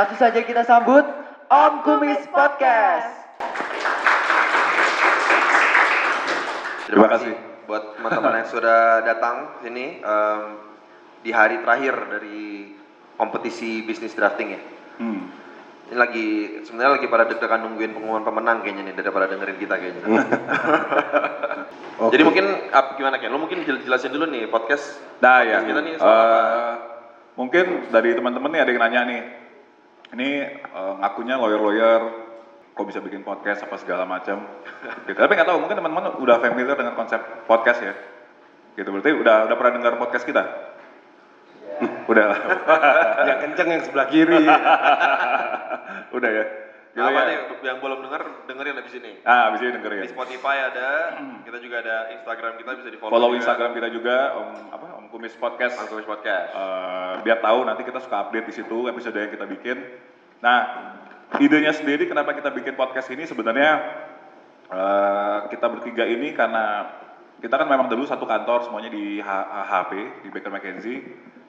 Langsung saja kita sambut Om Kumis Podcast. Terima kasih buat teman-teman yang sudah datang sini em, di hari terakhir dari kompetisi bisnis drafting ya. Hmm. Ini lagi sebenarnya lagi pada deg-degan nungguin pengumuman pemenang kayaknya nih daripada dengerin kita kayaknya. Jadi mungkin apa gimana Ken? Lu mungkin jel- jelasin dulu nih podcast. Nah podcast ya, kita nih apa? eh, mungkin dari teman-teman nih ada yang nanya nih, ini eh, ngakunya lawyer-lawyer, kok bisa bikin podcast apa segala macam. gitu. Tapi nggak tahu, mungkin teman-teman udah familiar dengan konsep podcast ya. Gitu berarti udah udah pernah dengar podcast kita? udah lah. yang kenceng yang sebelah kiri. udah ya. Gitu apa ya. nih yang belum denger dengerin abis ini. Ah, abis ini dengerin. Di Spotify ada, kita juga ada Instagram kita bisa di follow. Follow Instagram kita juga, Om apa Om Kumis Podcast. Angkumis Podcast. Eh, biar tahu nanti kita suka update di situ episode yang kita bikin. Nah, idenya sendiri kenapa kita bikin podcast ini sebenarnya eh, kita bertiga ini karena kita kan memang dulu satu kantor semuanya di H- HP di Baker McKenzie.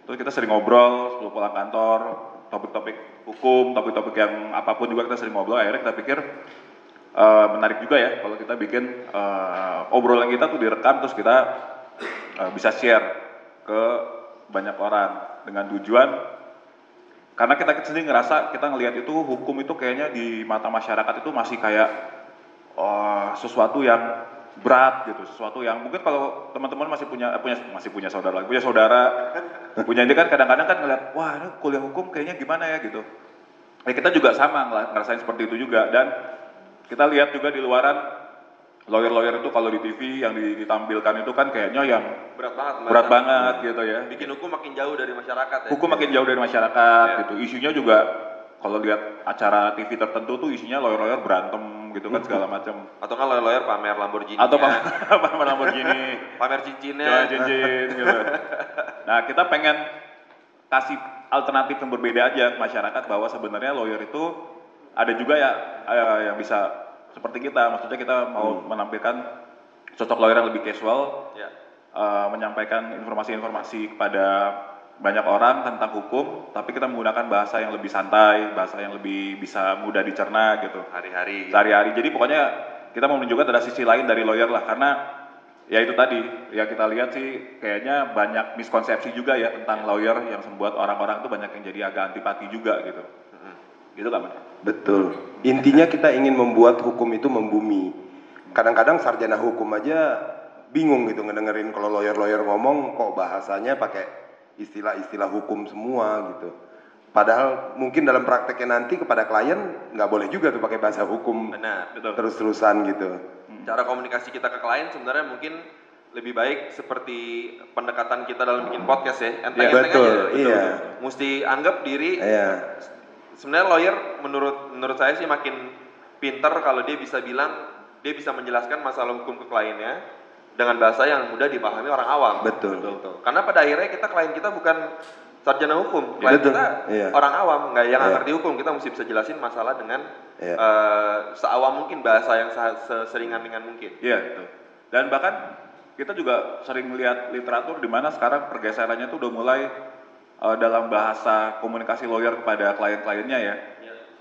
Terus kita sering ngobrol sebelum pulang kantor, topik-topik hukum, topik-topik yang apa pun juga kita sering ngobrol. Akhirnya kita pikir eh, menarik juga ya kalau kita bikin eh, obrolan kita tuh direkam terus kita eh, bisa share ke banyak orang dengan tujuan karena kita sendiri ngerasa kita ngelihat itu hukum itu kayaknya di mata masyarakat itu masih kayak oh, sesuatu yang berat gitu, sesuatu yang mungkin kalau teman-teman masih punya eh, punya masih punya saudara punya saudara punya ini kan kadang-kadang kan ngeliat wah ini kuliah hukum kayaknya gimana ya gitu. Ya kita juga sama ngerasain seperti itu juga dan kita lihat juga di luaran lawyer-lawyer itu kalau di TV yang di- ditampilkan itu kan kayaknya yang berat banget. Berat banget gitu ya. Bikin hukum makin jauh dari masyarakat ya. Hukum makin jauh dari masyarakat Iya. gitu. Isunya juga kalau lihat acara TV tertentu tuh isinya lawyer-lawyer berantem gitu kan segala macam. Atau kan lawyer pamer Lamborghini. Atau pamer Lamborghini, pamer cincinnya. cincin gitu. Nah, kita pengen kasih alternatif yang berbeda aja ke masyarakat bahwa sebenarnya lawyer itu ada juga ya eh, yang bisa seperti kita. Maksudnya kita mau menampilkan sosok lawyer yang lebih casual, Ya. eh, menyampaikan informasi-informasi kepada banyak orang tentang hukum, tapi kita menggunakan bahasa yang lebih santai, bahasa yang lebih bisa mudah dicerna gitu Hari-hari. sehari-hari. Jadi pokoknya kita mau menunjukkan ada sisi lain dari lawyer lah karena ya itu tadi ya kita lihat sih kayaknya banyak miskonsepsi juga ya tentang lawyer yang membuat orang-orang tuh banyak yang jadi agak antipati juga gitu. Gitu kan? Mas? Betul. Intinya kita ingin membuat hukum itu membumi. Kadang-kadang sarjana hukum aja bingung gitu ngedengerin kalau lawyer-lawyer ngomong kok bahasanya pakai istilah-istilah hukum semua gitu. Padahal mungkin dalam prakteknya nanti kepada klien nggak boleh juga tuh pakai bahasa hukum Benar. Betul. terus-terusan gitu. Cara komunikasi kita ke klien sebenarnya mungkin lebih baik seperti pendekatan kita dalam bikin podcast ya. Enteng-enteng betul, aja. iya. Mesti anggap diri Iya. sebenarnya lawyer menurut menurut saya sih makin pinter kalau dia bisa bilang dia bisa menjelaskan masalah hukum ke kliennya dengan bahasa yang mudah dipahami orang awam. Betul. Gitu. Karena pada akhirnya kita klien kita bukan sarjana hukum, klien Betul, kita iya. orang awam, nggak yang nggak Iya. ngerti hukum. Kita mesti bisa jelasin masalah dengan Iya. eh, seawam mungkin bahasa yang se- seseringan dengan mungkin. Iya gitu. Dan bahkan kita juga sering melihat literatur di mana sekarang pergeserannya tuh udah mulai eh, dalam bahasa komunikasi lawyer kepada klien-kliennya ya.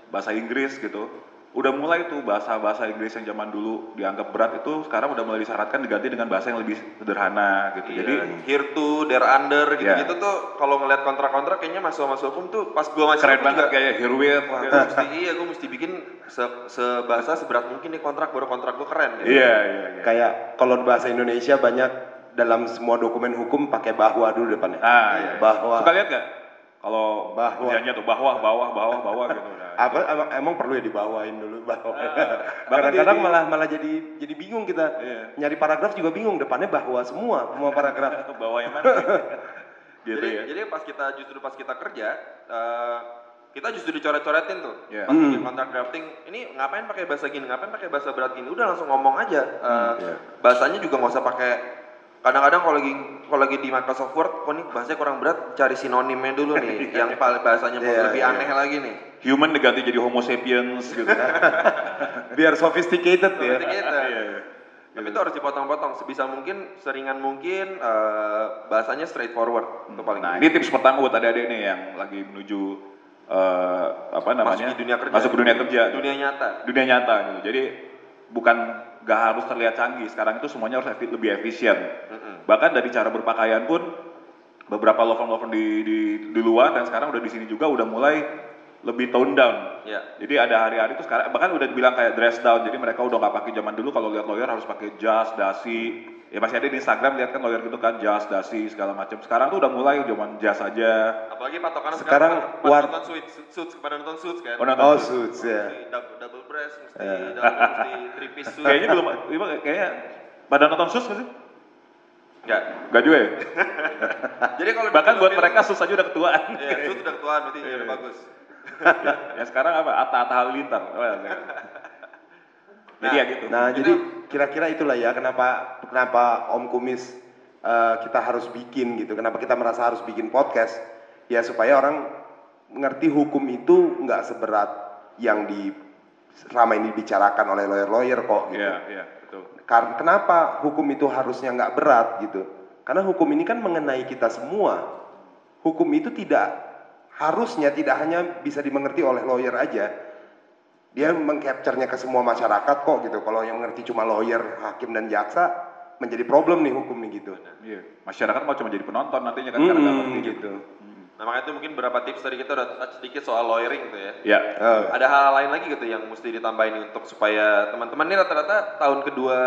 Bahasa Inggris gitu. Udah mulai tuh bahasa-bahasa Inggris yang zaman dulu dianggap berat itu sekarang udah mulai disyaratkan diganti dengan bahasa yang lebih sederhana gitu. Jadi Jadi here to, there under Iya. gitu-gitu tuh kalau ngeliat kontrak-kontrak kayaknya masuk-masuk hukum tuh pas gua masih keren banget juga, kayak here with Wah, gitu. gua mesti iya, gue mesti bikin se sebahasa seberat mungkin nih kontrak baru kontrak gue keren. Gitu. Iya, iya, iya. Kayak kalau bahasa Indonesia banyak dalam semua dokumen hukum pakai bahwa dulu depannya. Ah, iya, iya. Bahwa. Suka lihat nggak? Kalau Bahwa. kerjanya tuh bawah, bawah, bawah, bawah gitu. Nah, apa emang, emang perlu ya dibawain dulu bahwa bahkan kadang-kadang di- malah malah jadi jadi bingung kita Iya. nyari paragraf juga bingung depannya bahwa semua semua paragraf bawah yang mana? gitu jadi, ya. jadi pas kita justru pas kita kerja eh, kita justru dicoret-coretin tuh. Iya. Pas bikin kontrak drafting, ini ngapain pakai bahasa gini, ngapain pakai bahasa berat gini? Udah langsung ngomong aja. Eh, iya. Bahasanya juga nggak usah pakai kadang-kadang kalau lagi kalau lagi di Microsoft Word, kok nih bahasanya kurang berat, cari sinonimnya dulu nih, yang paling bahasanya Iya, lebih iya. aneh lagi nih. Human diganti jadi Homo sapiens gitu. biar sophisticated ya Seperti kita. Iya, iya. Tapi itu harus dipotong-potong sebisa mungkin, seringan mungkin eh, bahasanya straightforward itu paling. Nah, ini tips pertama buat adik-adik nih yang lagi menuju eh, apa namanya Masuk di dunia kerja. masuk ke dunia kerja Dunia nyata. dunia nyata gitu. Jadi bukan gak harus terlihat canggih. Sekarang itu semuanya harus efi- lebih efisien. Mm-mm. Bahkan dari cara berpakaian pun beberapa law firm-law firm di, di di luar dan sekarang udah di sini juga udah mulai lebih tone down. Ya. Jadi ada hari-hari itu sekarang bahkan udah dibilang kayak dress down. Jadi mereka udah nggak pakai zaman dulu kalau lihat lawyer harus pakai jas, dasi. Ya masih ada di Instagram lihat kan lawyer gitu kan jas, dasi segala macam. Sekarang tuh udah mulai zaman jas aja. Apalagi patokannya Sekarang sekarang, pada war- nonton suits, suits kepada nonton suits kan. Oh, nonton Oh suits. suits ya. Mesti double, double breast, mesti Eh. double, mesti three piece suit. Kayaknya belum kayaknya pada nonton sus nggak sih? Enggak. Gak juga ya? Jadi kalau Bahkan buat mereka sus aja udah ketuaan. Iya, suit udah ketuaan berarti Iya. udah bagus. ya sekarang apa? Atta-atta halilintar. Ya. Jadi ya gitu. Nah, jadi kira-kira itulah ya kenapa kenapa Om Kumis eh, kita harus bikin gitu. Kenapa kita merasa harus bikin podcast? Ya supaya orang ngerti hukum itu nggak seberat yang di selama ini dibicarakan oleh lawyer-lawyer kok gitu. Iya, iya, betul. Karena kenapa hukum itu harusnya nggak berat gitu? Karena hukum ini kan mengenai kita semua. Hukum itu tidak harusnya tidak hanya bisa dimengerti oleh lawyer aja. Dia mengcapture-nya ke semua masyarakat kok gitu. Kalau yang mengerti cuma lawyer, hakim dan jaksa menjadi problem nih hukum nih gitu. Iya. Masyarakat mau cuma jadi penonton nantinya kan karena Hmm, ngerti gitu. gitu. Nah makanya itu mungkin beberapa tips tadi kita udah touch sedikit soal lawyering gitu ya. Ya. Eh, Ada hal lain lagi gitu yang mesti ditambahin untuk supaya teman-teman ini rata-rata tahun kedua,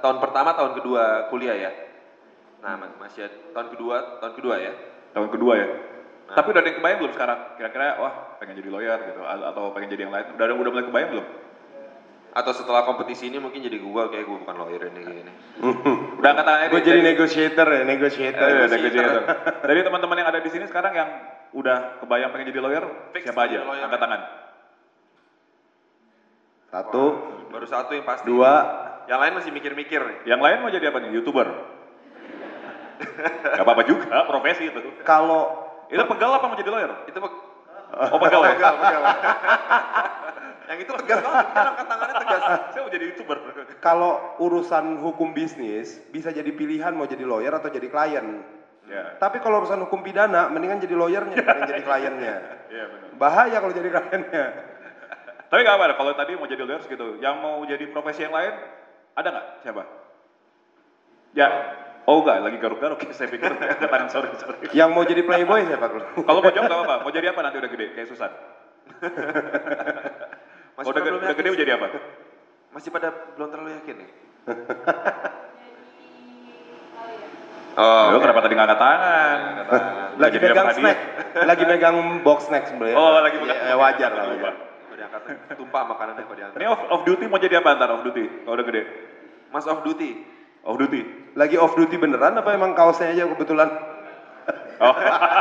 tahun pertama, tahun kedua kuliah ya. Nah mas- masih tahun kedua, tahun kedua ya. Tahun kedua ya. Nah. Tapi udah ada yang kebayang belum sekarang? Kira-kira wah pengen jadi lawyer gitu atau pengen jadi yang lain? Udah udah mulai kebayang belum? Atau setelah kompetisi ini mungkin jadi Google kayak gue bukan lawyer ini kayak gini. Udah Gue deh. jadi negotiator ya, negotiator. Eh, negotiator. negotiator. Dari teman-teman yang ada di sini sekarang yang udah kebayang pengen jadi lawyer, Fix siapa aja? lawyer. Angkat tangan. Satu, Baru satu yang pasti. dua, Yang lain masih mikir-mikir. Yang lain mau jadi apa nih? Youtuber? Gak apa-apa juga, profesi itu. kalau Itu pegal apa mau jadi lawyer? Itu pe- Oh pegal ya? pegal, pegal. yang itu tegas banget, kan angkat tangannya tegas. Saya mau jadi youtuber. kalau urusan hukum bisnis bisa jadi pilihan mau jadi lawyer atau jadi klien. Ya, Tapi kalau urusan hukum pidana, mendingan jadi lawyernya daripada jadi kliennya. iya benar. Bahaya kalau jadi kliennya. Tapi gak apa kalau tadi mau jadi lawyer gitu. Yang mau jadi profesi yang lain, ada nggak? Siapa? Ya, oh enggak, lagi garuk-garuk. Saya pikir angkat tangan, sorry, sorry. Yang mau jadi playboy siapa? Kalau mau jawab apa-apa. Mau jadi apa nanti udah gede? Kayak Susan. Masih Oh, udah, udah gede mau jadi apa? Masih pada belum terlalu yakin nih. Oh, Lu kenapa tadi nggak angkat tangan? lagi megang snack, lagi megang box snack sebenarnya. Oh, lagi megang. Ya, wajar lah. Wajar. Tumpah makanannya kok diangkat. Ini off, off duty mau jadi apa ntar off duty? Kalau udah gede? Mas off duty. Off duty? Lagi off duty beneran apa emang kaosnya aja kebetulan? Oh.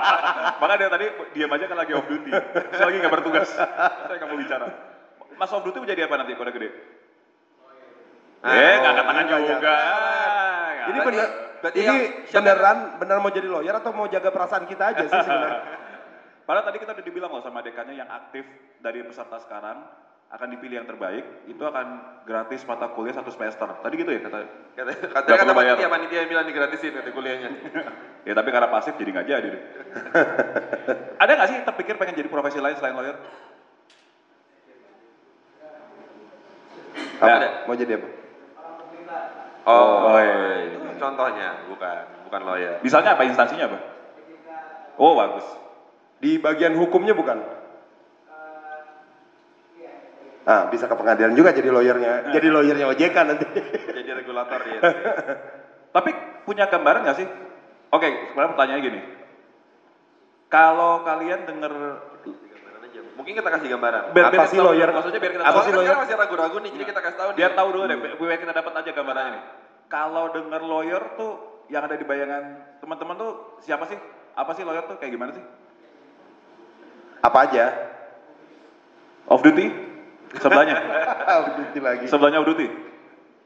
Makanya dia tadi diam aja kan lagi off duty. Saya lagi nggak bertugas. Saya nggak mau bicara. Mas off duty mau jadi apa nanti kalau gede? Ah, eh, oh, nggak angkat tangan iya, juga. Ini bener, berarti ini beneran beneran mau jadi lawyer atau mau jaga perasaan kita aja sih sebenarnya? Padahal tadi kita udah dibilang loh sama dekannya yang aktif dari peserta sekarang akan dipilih yang terbaik, itu akan gratis mata kuliah satu semester. Tadi gitu ya kata. Kata kata kata perlu bayar. panitia panitia yang bilang digratisin kata kuliahnya. Ya tapi karena pasif jadi nggak jadi deh. Ada nggak sih terpikir pengen jadi profesi lain selain lawyer? Apa? Ada. Mau jadi apa? Oh, Oh, iya. itu contohnya bukan bukan lawyer. Misalnya apa instansinya apa? Oh bagus. Di bagian hukumnya bukan? Ah, bisa ke pengadilan juga jadi lawyernya, jadi lawyernya OJK nanti. Jadi regulator dia. Tapi punya gambaran nggak sih? Oke, sebenarnya pertanyaannya gini. Kalau kalian aja. Mungkin kita kasih gambaran. biar, Apa biar sih lawyer? Maksudnya biar kita Apa sih kan lawyer? masih ragu-ragu nih, jadi kita kasih tahu nih. Biar tahu dulu deh, biar kita dapat aja gambarannya nih. Kalau denger lawyer tuh yang ada di bayangan teman-teman tuh siapa sih? Apa sih lawyer tuh kayak gimana sih? Apa aja? Off duty? Sebelahnya. Duty lagi. Sebelahnya duty.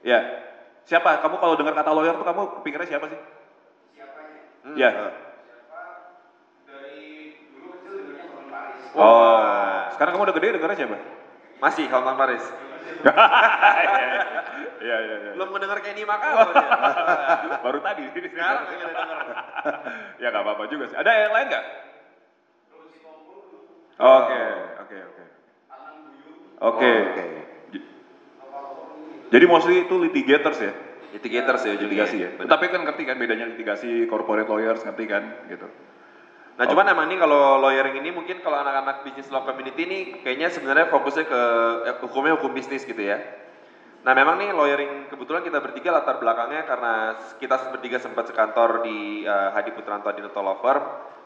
Ya. Siapa? Kamu kalau dengar kata lawyer tuh kamu pikirnya siapa sih? Hmm. Ya. Ah. Oh. Sekarang kamu udah gede dengarnya siapa? Masih Hotman Paris. Iya, iya, iya. Belum mendengar Kenny dia. Baru tadi. Sekarang kita denger. ya nggak apa-apa juga sih. Ada yang lain nggak? Oke, oke. Oke. Oke. J- Jadi mostly itu litigators ya? litigators ya. Litigasi ya? Benar. Tapi kan ngerti kan bedanya litigasi, corporate lawyers, ngerti kan? Gitu. Nah cuman emang ini kalau lawyering ini mungkin kalau anak-anak bisnis law community ini kayaknya sebenarnya fokusnya ke eh, hukumnya hukum bisnis gitu ya. Nah memang nih lawyering kebetulan kita bertiga latar belakangnya karena kita bertiga sempat sekantor di eh, Hadi Putranto Adinoto Law Firm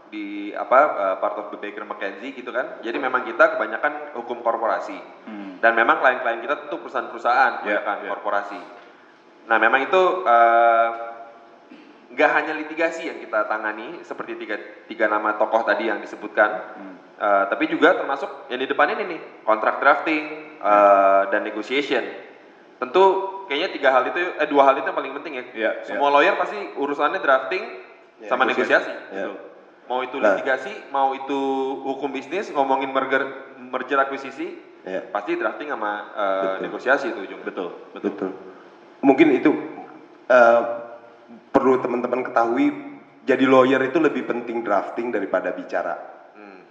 di apa eh, part of the Baker McKenzie gitu kan. Jadi memang kita kebanyakan hukum korporasi Hmm. dan memang klien-klien kita tentu perusahaan-perusahaan Ya, kebanyakan ya. korporasi. Nah memang itu eh, nggak hanya litigasi yang kita tangani seperti tiga, tiga nama tokoh tadi yang disebutkan, Hmm. eh, tapi juga termasuk yang di depan ini nih kontrak drafting eh, dan negotiation. Tentu kayaknya tiga hal itu, eh dua hal itu yang paling penting ya. Iya, Semua lawyer pasti urusannya drafting Ya, sama negosiasi. negosiasi. Ya. Mau itu Nah. litigasi, mau itu hukum bisnis, ngomongin merger, merger akuisisi, Ya. pasti drafting sama Betul. negosiasi itu ujungnya. Betul, Betul. Mungkin itu eh, perlu teman-teman ketahui. Jadi lawyer itu lebih penting drafting daripada bicara, Hmm.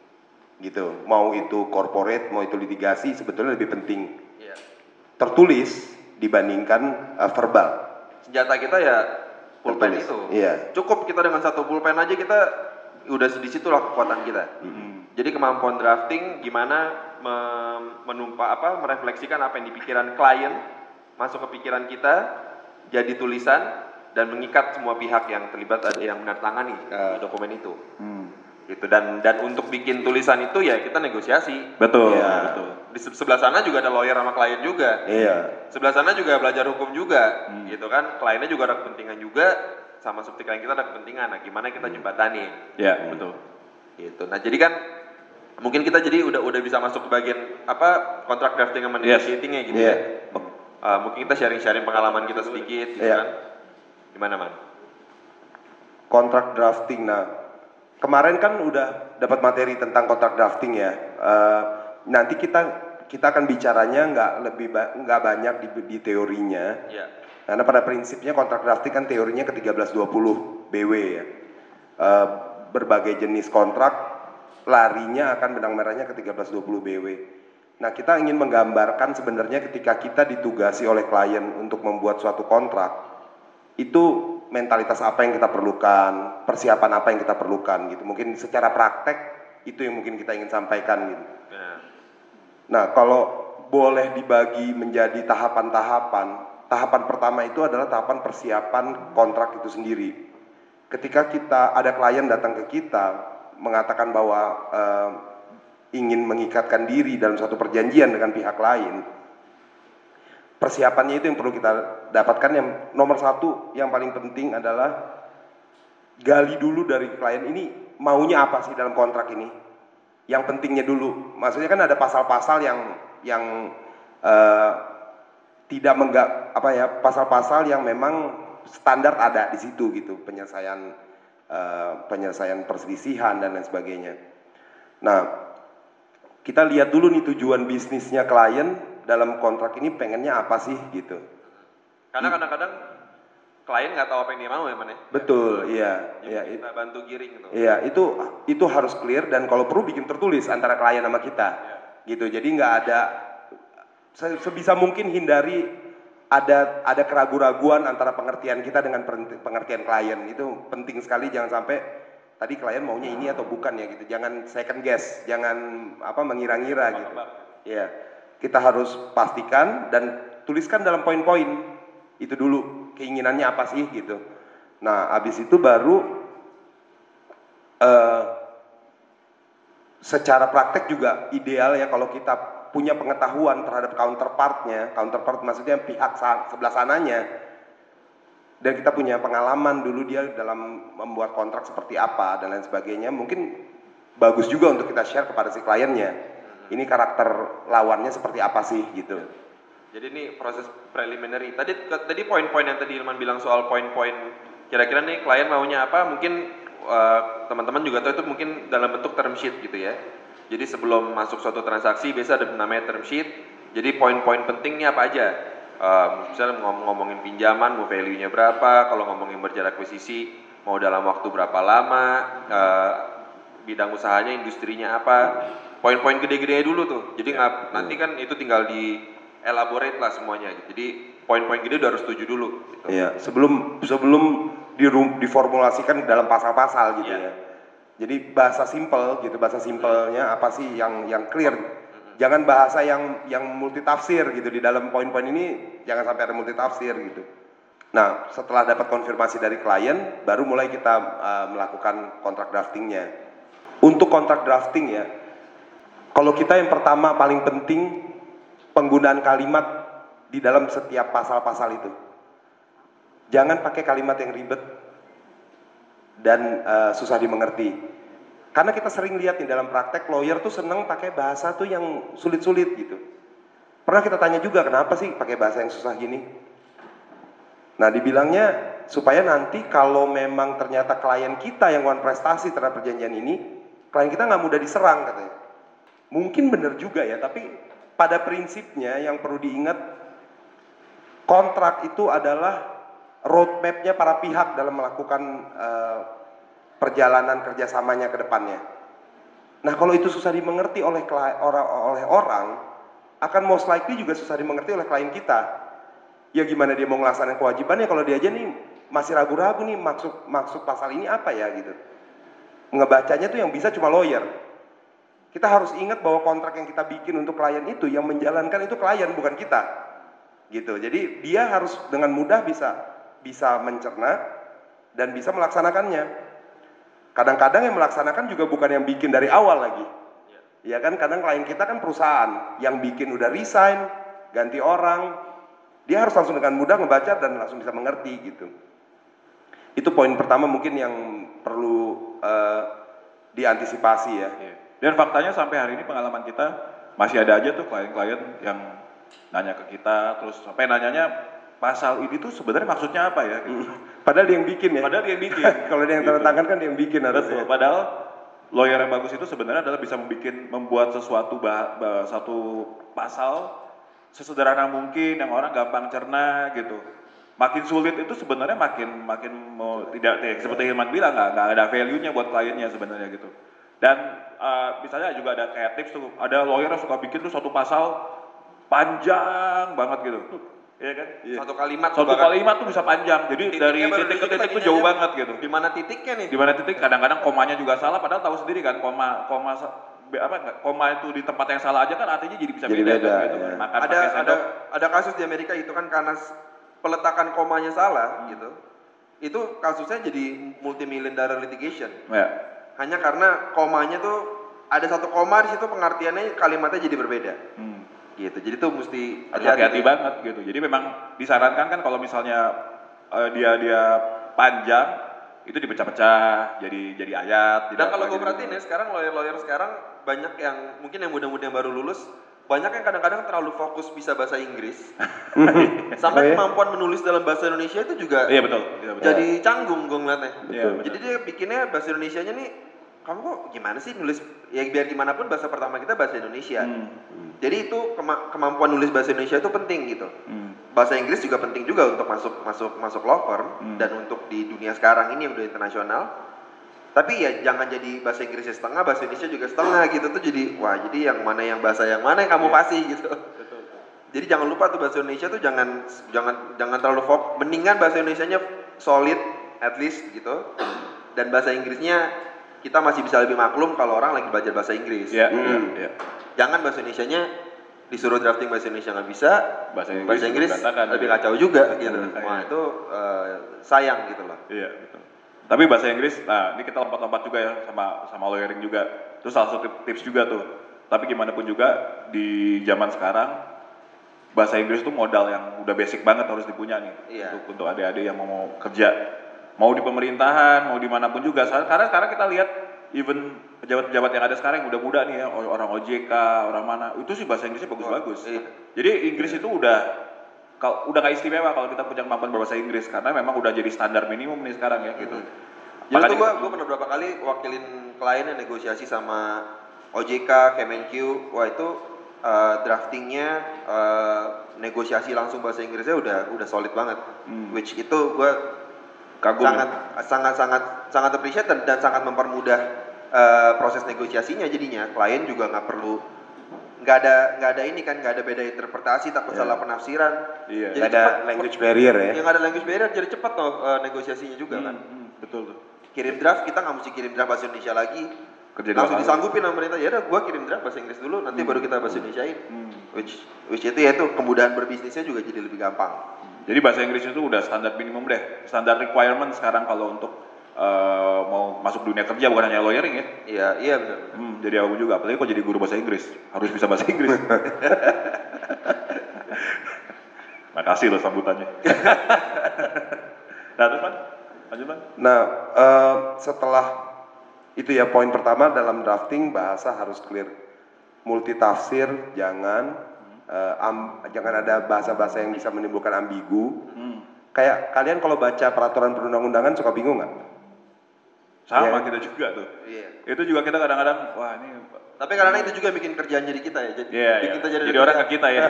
gitu. Mau itu corporate, mau itu litigasi, sebetulnya lebih penting Iya. tertulis dibandingkan eh, verbal. senjata kita ya pulpen Tertulis. itu. Iya. Cukup kita dengan satu pulpen aja kita udah di situ lah kekuatan kita. Hmm. Jadi kemampuan drafting gimana me- menumpa apa merefleksikan apa yang di pikiran klien masuk ke pikiran kita jadi tulisan dan mengikat semua pihak yang terlibat ada yang menandatangani eh, dokumen itu. Hmm. Gitu dan dan untuk bikin tulisan itu ya kita negosiasi. Betul, Iya. betul. Di se- sebelah sana juga ada lawyer sama klien juga. Iya. Sebelah sana juga belajar hukum juga, Hmm. gitu kan. Kliennya juga ada kepentingan juga, sama seperti klien kita ada kepentingan. Nah, gimana kita jembatani, Ya, betul. gitu. Nah, jadi kan mungkin kita jadi udah udah bisa masuk ke bagian apa kontrak drafting sama Yes. negotiatingnya gitu Iya. ya. Uh, mungkin kita sharing-sharing pengalaman kita sedikit, gitu Iya. kan. Gimana man? kontrak drafting. Nah, kemarin kan udah dapat materi tentang kontrak drafting ya. Eh, nanti kita kita akan bicaranya nggak lebih ba- nggak banyak di, di teorinya. Ya. Karena pada prinsipnya kontrak drafting kan teorinya ke 1320 BW ya. Eh, berbagai jenis kontrak larinya akan benang merahnya ke 1320 BW. Nah, kita ingin menggambarkan sebenarnya ketika kita ditugasi oleh klien untuk membuat suatu kontrak, itu mentalitas apa yang kita perlukan, persiapan apa yang kita perlukan gitu. Mungkin secara praktek itu yang mungkin kita ingin sampaikan gitu. Nah, kalau boleh dibagi menjadi tahapan-tahapan, tahapan pertama itu adalah tahapan persiapan kontrak itu sendiri. Ketika kita ada klien datang ke kita mengatakan bahwa eh, ingin mengikatkan diri dalam suatu perjanjian dengan pihak lain, persiapannya itu yang perlu kita dapatkan. Yang nomor satu yang paling penting adalah gali dulu dari klien ini maunya apa sih dalam kontrak ini yang pentingnya dulu maksudnya kan ada pasal-pasal yang yang eh, tidak menggak apa ya pasal-pasal yang memang standar ada di situ gitu penyelesaian eh, penyelesaian perselisihan dan lain sebagainya nah kita lihat dulu nih tujuan bisnisnya klien dalam kontrak ini pengennya apa sih gitu karena kadang-kadang klien nggak tahu apa yang dia mau ya man ya. betul iya Ya, iya kita bantu giring gitu. Iya, itu itu harus clear dan kalau perlu bikin tertulis antara klien sama kita. Gitu. Jadi nggak ada sebisa mungkin hindari ada ada keraguan-raguan antara pengertian kita dengan pengertian klien. Itu penting sekali jangan sampai tadi klien maunya ini atau bukan ya gitu. Jangan second guess, jangan apa mengira-ngira gitu. Iya. Kita harus pastikan dan tuliskan dalam poin-poin itu dulu keinginannya apa sih gitu. Nah, habis itu baru eh, secara praktek juga ideal ya kalau kita punya pengetahuan terhadap counterpartnya, counterpart maksudnya pihak sebelah sananya, dan kita punya pengalaman dulu dia dalam membuat kontrak seperti apa dan lain sebagainya, mungkin bagus juga untuk kita share kepada si kliennya. Ini karakter lawannya seperti apa sih gitu. Jadi ini proses preliminary. Tadi tadi poin-poin yang tadi Ilman bilang soal poin-poin kira-kira nih klien maunya apa? Mungkin eh, teman-teman juga tahu itu mungkin dalam bentuk term sheet gitu ya. Jadi sebelum masuk suatu transaksi biasa ada namanya term sheet. Jadi poin-poin pentingnya apa aja? Eh, misalnya ngom- ngomongin pinjaman, mau value-nya berapa? Kalau ngomongin merger akuisisi, mau dalam waktu berapa lama? eh, bidang usahanya, industrinya apa? poin-poin gede-gede dulu tuh. Jadi nggak nanti kan itu tinggal di elaborate lah semuanya. Jadi poin-poin gede udah harus setuju dulu. Gitu. Iya, sebelum sebelum diru- diformulasikan dalam pasal-pasal gitu Iya. ya. Jadi bahasa simpel gitu, bahasa simpelnya apa sih yang yang clear. Jangan bahasa yang yang multitafsir gitu di dalam poin-poin ini jangan sampai ada multitafsir gitu. Nah, setelah dapat konfirmasi dari klien, baru mulai kita uh, melakukan kontrak draftingnya. Untuk kontrak drafting ya, kalau kita yang pertama paling penting penggunaan kalimat di dalam setiap pasal-pasal itu. Jangan pakai kalimat yang ribet dan eh, susah dimengerti. Karena kita sering lihat nih dalam praktek lawyer tuh seneng pakai bahasa tuh yang sulit-sulit gitu. Pernah kita tanya juga kenapa sih pakai bahasa yang susah gini? Nah dibilangnya supaya nanti kalau memang ternyata klien kita yang wan prestasi terhadap perjanjian ini, klien kita nggak mudah diserang katanya. Mungkin benar juga ya, tapi pada prinsipnya yang perlu diingat kontrak itu adalah roadmapnya para pihak dalam melakukan eh, perjalanan kerjasamanya ke depannya. Nah kalau itu susah dimengerti oleh orang, oleh orang, akan most likely juga susah dimengerti oleh klien kita. Ya gimana dia mau melaksanakan kewajibannya kalau dia aja nih masih ragu-ragu nih maksud maksud pasal ini apa ya gitu. Ngebacanya tuh yang bisa cuma lawyer. Kita harus ingat bahwa kontrak yang kita bikin untuk klien itu yang menjalankan itu klien bukan kita. Gitu. Jadi dia harus dengan mudah bisa bisa mencerna dan bisa melaksanakannya. Kadang-kadang yang melaksanakan juga bukan yang bikin dari awal lagi. Ya kan kadang klien kita kan perusahaan yang bikin udah resign, ganti orang, dia harus langsung dengan mudah ngebaca dan langsung bisa mengerti gitu. Itu poin pertama mungkin yang perlu eh, diantisipasi ya. Iya. Dan faktanya sampai hari ini pengalaman kita masih ada aja tuh klien-klien yang nanya ke kita terus sampai nanyanya pasal ini tuh sebenarnya maksudnya apa ya gitu. Padahal dia yang bikin ya. Padahal dia yang bikin. Kalau dia yang tanda Gitu. tangan kan dia yang bikin Betul. harusnya. Padahal lawyer yang bagus itu sebenarnya adalah bisa membuat membuat sesuatu bah, bah- satu pasal sesederhana mungkin yang orang gampang cerna gitu. Makin sulit itu sebenarnya makin makin mau tidak tidak- seperti Hilman bilang nggak nggak ada value-nya buat kliennya sebenarnya gitu. Dan eh, misalnya juga ada kayak tips tuh, ada lawyer yang suka bikin tuh satu pasal panjang banget gitu. Iya kan? Satu kalimat tuh Satu bahkan. kalimat tuh bisa panjang. Jadi dari Titiknya baru titik ke titik tuh jauh nanya, banget gitu Di mana titiknya nih? di mana titik kadang-kadang komanya juga salah padahal tahu sendiri kan koma koma apa enggak koma itu di tempat yang salah aja kan artinya jadi bisa Jadi beda, beda, kan, gitu. ya. Makan ada pakai ada ada kasus di Amerika itu kan karena peletakan komanya salah gitu. Itu kasusnya jadi multi million dollar litigation. ya. Hanya karena komanya tuh ada satu koma di situ pengertiannya kalimatnya jadi berbeda. Hmm. Gitu. Jadi tuh mesti hati-hati banget gitu jadi memang disarankan kan kalau misalnya eh, dia dia panjang itu dipecah-pecah jadi jadi ayat Dan tidak kalau gue gitu. perhatiin ya sekarang lawyer-lawyer sekarang banyak yang mungkin yang muda-muda yang baru lulus banyak yang kadang-kadang terlalu fokus bisa bahasa Inggris sampai Oh, iya? kemampuan menulis dalam bahasa Indonesia itu juga iya betul iya, betul jadi canggung gue ngeliatnya. Iya. Jadi dia bikinnya bahasa Indonesianya nih, kamu kok gimana sih nulis? Ya biar gimana pun bahasa pertama kita bahasa Indonesia. Hmm. Jadi itu kema- kemampuan nulis bahasa Indonesia itu penting gitu. Hmm. Bahasa Inggris juga penting juga untuk masuk masuk masuk law firm Hmm. dan untuk di dunia sekarang ini yang udah internasional. Tapi ya jangan jadi bahasa Inggrisnya setengah, bahasa Indonesia juga setengah gitu tuh jadi wah jadi yang mana yang bahasa yang mana yang kamu Iya. fasih gitu. Jadi jangan lupa tuh bahasa Indonesia tuh jangan jangan jangan terlalu fokus. Mendingan bahasa Indonesianya solid at least gitu. Dan bahasa Inggrisnya kita masih bisa lebih maklum kalau orang lagi belajar bahasa Inggris. Iya, Hmm. iya, iya. Jangan bahasa Indonesianya disuruh drafting bahasa Indonesia nggak bisa, Bahasa Inggris bahasa Inggris berantakan. lebih kacau juga gitu. Hmm, Wah iya. itu eh, sayang gitu loh. Iya, betul. Tapi bahasa Inggris, nah ini kita lompat-lompat juga ya sama sama lawyering juga. Terus salah satu tips juga tuh. Tapi gimana pun juga di zaman sekarang bahasa Inggris tuh modal yang udah basic banget harus dipunya nih Iya. untuk untuk adik-adik yang mau, mau kerja, mau di pemerintahan, mau di mana pun juga. Karena sekarang kita lihat even pejabat-pejabat yang ada sekarang yang udah muda nih ya, orang OJK, orang mana, itu sih bahasa Inggrisnya bagus-bagus. Iya. Jadi Inggris itu udah kalau udah gak istimewa kalau kita punya kemampuan berbahasa Inggris karena memang udah jadi standar minimum nih sekarang ya gitu. Jadi Makanya- tuh gua, gua pernah berapa kali wakilin klien yang negosiasi sama OJK, Kemenq, wah itu eh, draftingnya eh, negosiasi langsung bahasa Inggrisnya udah udah solid banget. Hmm. Which itu gua Kagum. sangat sangat sangat sangat appreciate dan, dan sangat mempermudah eh, proses negosiasinya jadinya klien juga nggak perlu nggak ada nggak ada ini kan nggak ada beda interpretasi takut salah penafsiran Iya. Nggak ada cepet- language barrier ya. yang ada language barrier jadi cepat tuh eh, negosiasinya juga kan Hmm, betul tuh. kirim draft kita nggak mesti kirim draft bahasa Indonesia lagi Kerja langsung disanggupin sama pemerintah ya udah gua kirim draft bahasa Inggris dulu nanti baru kita bahasa Indonesiain Hmm. which which itu ya itu kemudahan berbisnisnya juga jadi lebih gampang Jadi bahasa Inggris itu udah standar minimum deh, standar requirement sekarang kalau untuk eh, mau masuk dunia kerja bukan hanya lawyering ya. iya iya benar Hmm, jadi aku juga, apalagi kok jadi guru bahasa Inggris, harus bisa bahasa Inggris. Makasih loh sambutannya. nah terus man, lanjut man. Nah, eh, setelah itu ya poin pertama dalam drafting bahasa harus clear. Multitafsir jangan eh, am- jangan ada bahasa-bahasa yang bisa menimbulkan ambigu. Hmm. Kayak kalian kalau baca peraturan perundang-undangan suka bingung nggak? Sama Iya. kita juga tuh. iya Itu juga kita kadang-kadang, wah ini tapi karena itu juga bikin kerjaan jadi kita ya jadi Iya, bikin iya. kita jadi, jadi orang ke kita ya.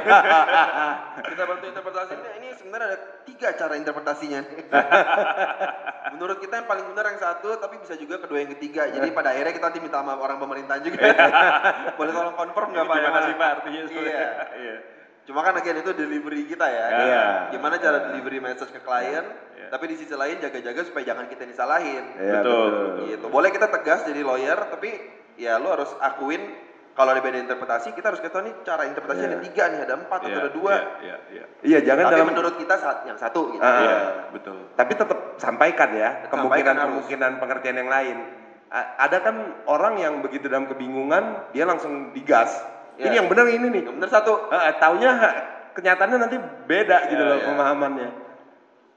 kita bantu interpretasinya ini sebenarnya ada tiga cara interpretasinya menurut kita yang paling benar yang satu tapi bisa juga kedua yang ketiga jadi pada akhirnya kita nanti minta sama orang pemerintahan juga boleh tolong confirm nggak pak Gimana mana? sih Pak artinya iya Iya. cuma kan again itu delivery kita ya Iya. gimana cara delivery message ke klien Iya. tapi di sisi lain jaga-jaga supaya jangan kita disalahin Iya, Betul. gitu boleh kita tegas jadi lawyer tapi ya lu harus akuin kalau ada beda interpretasi kita harus ketahui nih cara interpretasi Iya. ada tiga nih ada empat atau Iya, ada dua Iya, iya, iya. Iya, jangan tapi dalam menurut kita saat yang satu gitu Ah. Iya, betul. tapi tetap sampaikan ya Sampaikan kemungkinan-kemungkinan pengertian yang lain. A- ada kan orang yang begitu dalam kebingungan dia langsung digas. Iya. Ini yang benar ini nih. yang benar satu eh, taunya kenyataannya nanti beda gitu Iya, loh iya. pemahamannya.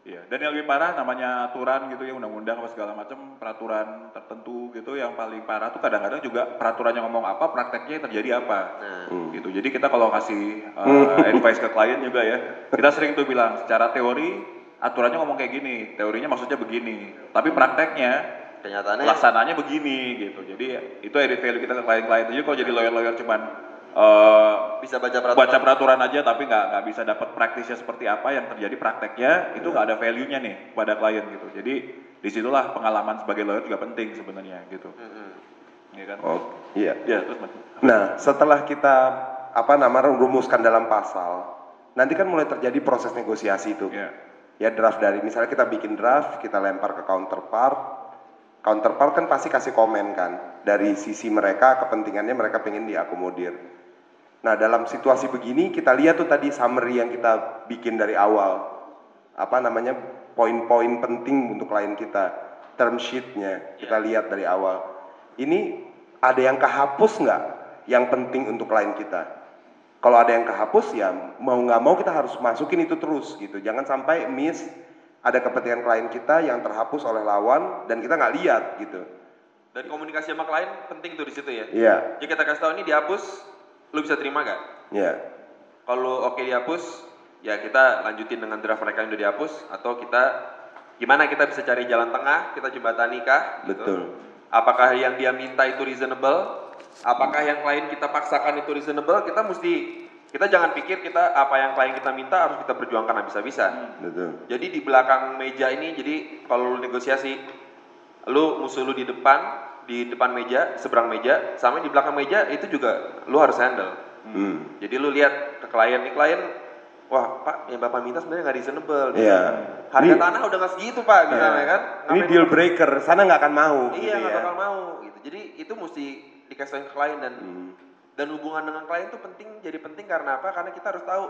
Iya, dan yang lebih parah namanya aturan gitu ya undang-undang apa segala macam peraturan tertentu gitu yang paling parah tuh kadang-kadang juga peraturannya ngomong apa prakteknya terjadi apa. Nah Hmm. gitu jadi kita kalau kasih uh, advice ke klien juga ya kita sering tuh bilang secara teori aturannya ngomong kayak gini teorinya maksudnya begini tapi prakteknya kenyataannya pelaksananya begini gitu. Jadi itu added value kita ke klien-klien. Jadi kalau jadi lawyer-lawyer cuman uh, bisa baca peraturan baca peraturan aja tapi nggak nggak bisa dapat praktisnya seperti apa yang terjadi prakteknya itu nggak ada value-nya nih pada klien gitu jadi di situlah pengalaman sebagai lawyer juga penting sebenarnya gitu Mm-mm. ya kan Oh, iya. ya terus Mas. Nah, setelah kita apa namanya rumuskan dalam pasal, nanti kan mulai terjadi proses negosiasi itu. ya Ya draft dari misalnya kita bikin draft, kita lempar ke counterpart. Counterpart kan pasti kasih komen kan dari sisi mereka kepentingannya mereka pengen diakomodir. Nah, dalam situasi begini kita lihat tuh tadi summary yang kita bikin dari awal. Apa namanya? poin-poin penting untuk klien kita, term sheet-nya kita lihat dari awal. Ini ada yang kehapus nggak yang penting untuk klien kita? Kalau ada yang kehapus ya mau nggak mau kita harus masukin itu terus gitu. Jangan sampai miss ada kepentingan klien kita yang terhapus oleh lawan dan kita nggak lihat gitu. dan komunikasi sama klien penting tuh di situ ya Iya, jadi kita kasih tahu ini dihapus lu bisa terima gak iya, kalau oke dihapus ya kita lanjutin dengan draft mereka yang udah dihapus atau kita gimana kita bisa cari jalan tengah kita jembatani kah gitu. betul. apakah yang dia minta itu reasonable apakah yang klien kita paksakan itu reasonable kita mesti kita jangan pikir kita apa yang klien kita minta harus kita perjuangkan habis-habisan Betul. jadi di belakang meja ini jadi kalau lu negosiasi lu musuh lu di depan di depan meja seberang meja sama di belakang meja itu juga lu harus handle Hmm. jadi lu lihat ke klien nih klien, wah pak yang bapak minta sebenarnya nggak reasonable. gitu. Iya. Harga Ini- tanah udah nggak segitu pak, misalnya Iya. kan. Ini deal breaker, sana nggak akan mau. Iya gitu nggak ya. bakal mau gitu. Jadi itu mesti dikasih ke klien dan Hmm. Dan hubungan dengan klien itu penting jadi penting karena apa? Karena kita harus tahu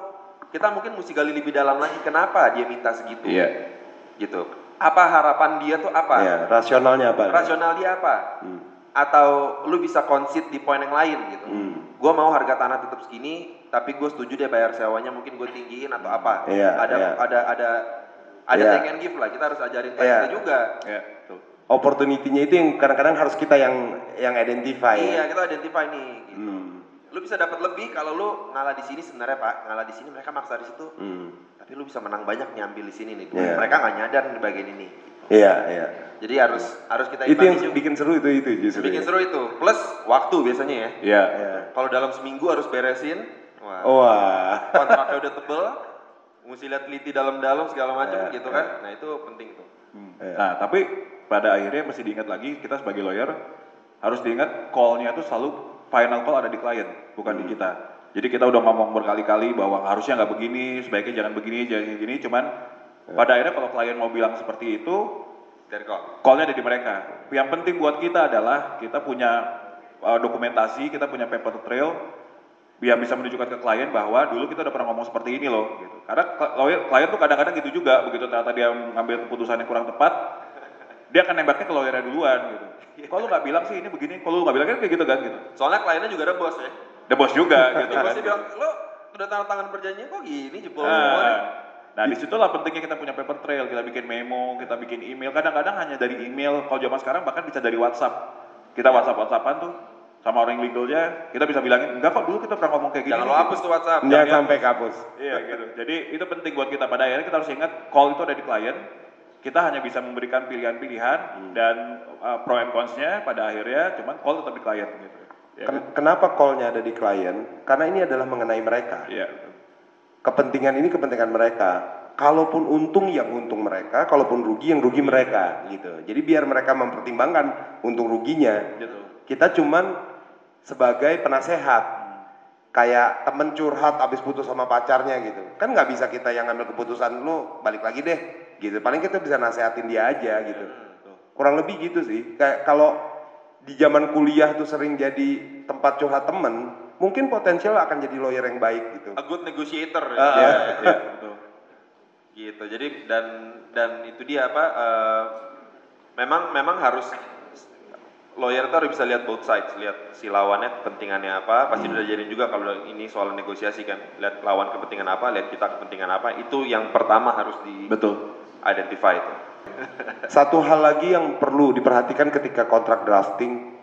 kita mungkin mesti gali lebih dalam lagi kenapa dia minta segitu. Iya. Gitu. Apa harapan dia tuh apa? Iya, rasionalnya apa? Rasional dia apa? Hmm. Atau lu bisa concede di poin yang lain gitu. Hmm. Gue mau harga tanah tetap segini, tapi gue setuju deh bayar sewanya mungkin gue tinggiin atau apa. Iya, ada, iya. ada ada ada Iya. take and give lah. Kita harus ajarin klien Iya. kita juga. Ya, betul. Opportunity-nya itu yang kadang-kadang harus kita yang yang identify Iya, ya. kita identify nih. Gitu. Hmm. Lu bisa dapat lebih kalau lu ngalah di sini sebenarnya pak, ngalah di sini mereka maksa di situ. Hmm. Tapi lu bisa menang banyak nyambil di sini nih. Iya. Mereka nggak nyadar di bagian ini. Iya, iya. Jadi harus harus kita Itu yang juga. bikin seru itu itu justru. bikin ya. seru itu. Plus waktu biasanya ya. Iya. Iya. Kalau dalam seminggu harus beresin. Wah. Wah. kontraknya udah tebel, mesti lihat teliti dalam-dalam segala macam Iya, gitu kan. Nah itu penting tuh. Hmm. Iya. Nah, tapi pada akhirnya mesti diingat lagi kita sebagai lawyer harus diingat call-nya itu selalu final call ada di klien, bukan di kita. Jadi kita udah ngomong berkali-kali bahwa harusnya nggak begini, sebaiknya jangan begini, jangan begini. Cuman pada akhirnya kalau klien mau bilang seperti itu, Dari call. call-nya ada di mereka. Yang penting buat kita adalah kita punya uh, dokumentasi, kita punya paper trail, biar bisa menunjukkan ke klien bahwa dulu kita udah pernah ngomong seperti ini loh. Gitu. Karena kl- lawyer- klien tuh kadang-kadang gitu juga, begitu ternyata dia mengambil keputusan yang kurang tepat, dia akan nembaknya ke lawyernya duluan gitu. Kalau lu nggak bilang sih ini begini, kalau lu nggak bilang kan kayak gitu kan gitu. Soalnya kliennya juga ada bos ya. Ada bos juga gitu kan. bosnya bilang, lo udah tanda tangan perjanjian kok gini jebol semua nih?" Nah, nah di situlah pentingnya kita punya paper trail, kita bikin memo, kita bikin email. Kadang-kadang hanya dari email, kalau zaman sekarang bahkan bisa dari WhatsApp. Kita WhatsApp WhatsAppan tuh sama orang legalnya, kita bisa bilangin enggak kok dulu kita pernah ngomong kayak gini. Jangan lo hapus tuh WhatsApp. Jangan- sampai kapus. Iya gitu. Jadi itu penting buat kita pada akhirnya kita harus ingat call itu ada di klien. Kita hanya bisa memberikan pilihan-pilihan dan uh, pro and cons-nya pada akhirnya cuman call tetap di klien gitu. Ya, kan? Ken- Kenapa call-nya ada di klien? Karena ini adalah mengenai mereka. Iya. Kepentingan ini kepentingan mereka. Kalaupun untung yang untung mereka, kalaupun rugi yang rugi mereka gitu. Jadi biar mereka mempertimbangkan untung ruginya. Gitu. Kita cuman sebagai penasehat. Kayak temen curhat abis putus sama pacarnya gitu. Kan nggak bisa kita yang ngambil keputusan lu balik lagi deh gitu. Paling kita bisa nasehatin dia aja gitu. Kurang lebih gitu sih. Kayak kalau di zaman kuliah tuh sering jadi tempat curhat temen, mungkin potensial akan jadi lawyer yang baik gitu. A good negotiator. ya. Ah, Iya, iya, betul. gitu jadi dan dan itu dia apa eh, memang memang harus lawyer tuh harus bisa lihat both sides lihat si lawannya kepentingannya apa pasti udah jadi juga kalau ini soal negosiasi kan lihat lawan kepentingan apa lihat kita kepentingan apa itu yang pertama harus di Betul. Identify itu Satu hal lagi yang perlu diperhatikan ketika kontrak drafting,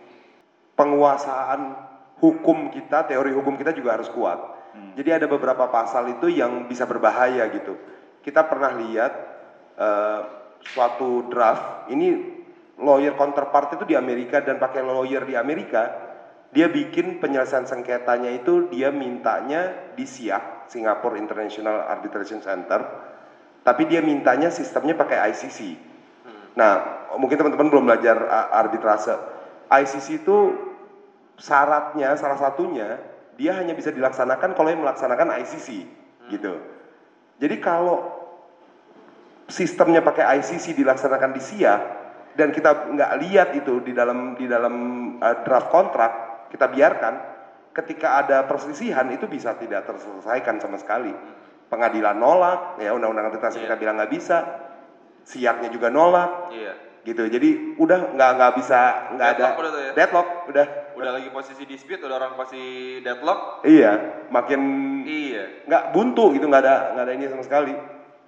penguasaan hukum kita, teori hukum kita juga harus kuat. Jadi ada beberapa pasal itu yang bisa berbahaya gitu. Kita pernah lihat eh, suatu draft, ini lawyer counterpart itu di Amerika dan pakai lawyer di Amerika, dia bikin penyelesaian sengketanya itu dia mintanya di SIAC, Singapore International Arbitration Center, tapi dia mintanya sistemnya pakai ICC. Nah, mungkin teman-teman belum belajar arbitrase. ICC itu syaratnya salah satunya dia hanya bisa dilaksanakan kalau yang melaksanakan ICC gitu. Jadi kalau sistemnya pakai ICC dilaksanakan di SIA dan kita nggak lihat itu di dalam di dalam uh, draft kontrak kita biarkan ketika ada perselisihan itu bisa tidak terselesaikan sama sekali pengadilan nolak ya undang-undang arbitration Iya. kita bilang nggak bisa. Siaknya juga nolak. Iya. Gitu. Jadi udah nggak nggak bisa nggak ada Deadlock udah ya? deadlock udah. Udah lagi posisi dispute udah orang posisi deadlock? Iya. Makin iya. nggak buntu gitu nggak ada nggak ada ini sama sekali.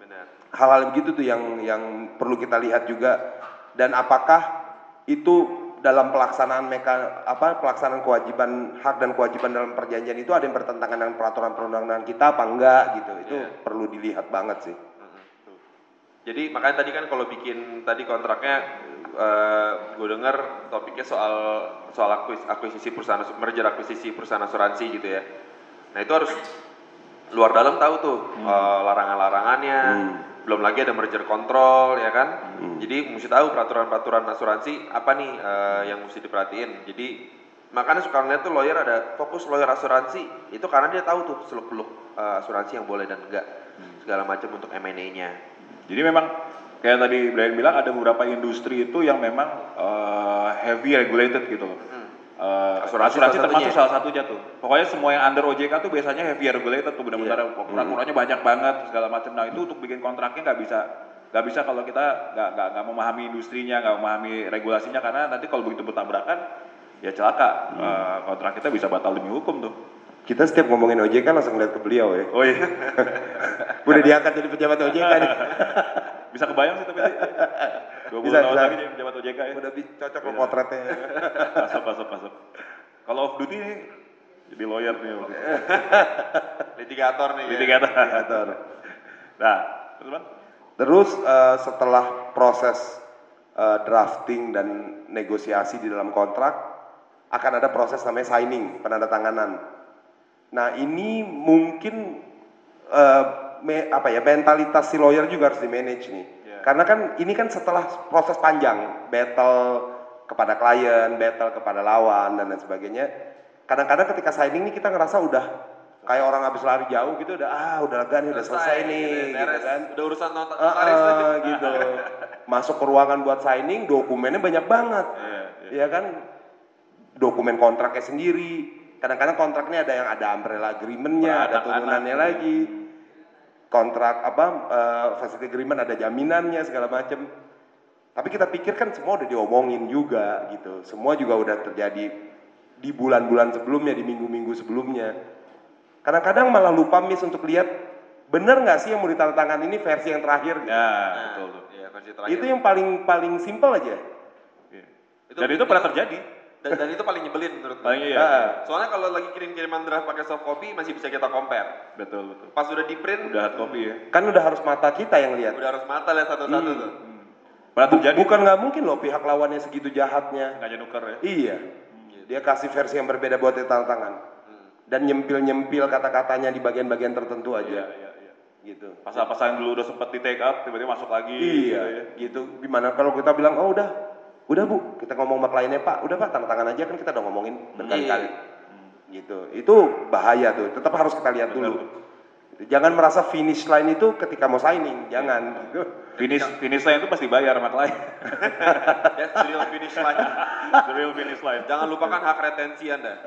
Benar. Hal-hal begitu tuh yang yang perlu kita lihat juga. Dan apakah itu dalam pelaksanaan meka apa pelaksanaan kewajiban hak dan kewajiban dalam perjanjian itu ada yang bertentangan dengan peraturan perundangan kita apa enggak gitu itu Iya. perlu dilihat banget sih Mhm, tuh. Jadi makanya tadi kan kalau bikin tadi kontraknya gue dengar topiknya soal soal akuis, akuisisi perusahaan merger akuisisi perusahaan asuransi gitu ya. Nah itu harus luar dalam tahu tuh eh, larangan-larangannya. Belum lagi ada merger control ya kan. Jadi mesti tahu peraturan-peraturan asuransi apa nih eh, yang mesti diperhatiin. Jadi makanya suka ngeliat tuh lawyer ada fokus lawyer asuransi itu karena dia tahu tuh seluk beluk asuransi yang boleh dan enggak segala macam untuk M&A-nya. Jadi memang kayak tadi Brian bilang ada beberapa industri itu yang memang uh, heavy regulated gitu loh. Uh, Asuransi asuransi, salah termasuk satunya. salah satunya tuh. Pokoknya semua yang under OJK tuh biasanya heavy regulated tuh benar-benar Iya. peraturannya banyak banget segala macam. Nah itu untuk bikin kontraknya nggak bisa nggak bisa kalau kita nggak nggak nggak memahami industrinya nggak memahami regulasinya karena nanti kalau begitu bertabrakan ya celaka Uh, kontrak kita bisa batal demi hukum tuh. kita setiap ngomongin OJK langsung lihat ke beliau ya Oh iya, udah diangkat jadi pejabat OJK nih bisa kebayang sih tapi dua Bisa, tahun bisa. lagi jadi pejabat OJK ya. udah cocok lo potretnya masuk masuk masuk kalau off duty nih jadi lawyer nih. Litigator nih. ya. litigator Litigator. nah terus bang Terus eh, setelah proses eh, drafting dan negosiasi di dalam kontrak akan ada proses namanya signing, penandatanganan. Nah, ini mungkin eh, me- apa ya mentalitas si lawyer juga harus di manage nih. Iya. Karena kan ini kan setelah proses panjang, battle kepada klien, battle kepada lawan dan lain sebagainya. Kadang-kadang ketika signing nih kita ngerasa udah kayak orang habis lari jauh gitu udah ah udah lega nih udah selesai, nih gitu, gitu beres. kan. Udah urusan not- notaris ah, aja. gitu. Masuk ke ruangan buat signing, dokumennya banyak banget. Iya, iya. Ya kan? Dokumen kontraknya sendiri. Kadang-kadang kontraknya ada yang ada umbrella agreement-nya, ada turunannya lagi. Kontrak apa eh, facility agreement ada jaminannya segala macam. Tapi kita pikir kan semua udah diomongin juga gitu. Semua juga udah terjadi di bulan-bulan sebelumnya, di minggu-minggu sebelumnya. Kadang-kadang malah lupa miss untuk lihat bener nggak sih yang mau ditandatangan ini versi yang terakhir. Ya, Nah, betul. Iya, versi terakhir. Itu yang paling paling simpel aja. Iya. Itu- Dan itu pernah terjadi. Dan, dan itu paling nyebelin menurut gue. Paling iya. Ah. Soalnya kalau lagi kirim-kiriman draft pakai soft copy masih bisa kita compare. Betul, betul. Pas udah di print Udah hard copy ya. Kan udah harus mata kita yang lihat. udah harus mata lihat satu-satu Hmm. tuh. Pernah terjadi. Bukan nggak mungkin loh pihak lawannya segitu jahatnya. Sengaja nuker ya. Iya. Dia kasih versi yang berbeda buat tanda tangan. Dan nyempil-nyempil kata-katanya di bagian-bagian tertentu Iya, aja. iya, iya. Gitu. Pasal-pasal yang dulu udah sempat di take up, tiba-tiba masuk lagi. Iya, gitu ya. gitu. Gimana kalau kita bilang, oh udah, udah bu, kita ngomong sama kliennya pak, udah pak tanda tangan aja kan kita udah ngomongin berkali-kali. Gitu. Itu bahaya tuh. Tetap harus kita lihat dulu. Jangan merasa finish line itu ketika mau signing, jangan. Gitu. Finish finish line itu pasti bayar sama klien. That's the real finish line. The real finish line. Jangan lupakan hak retensi Anda.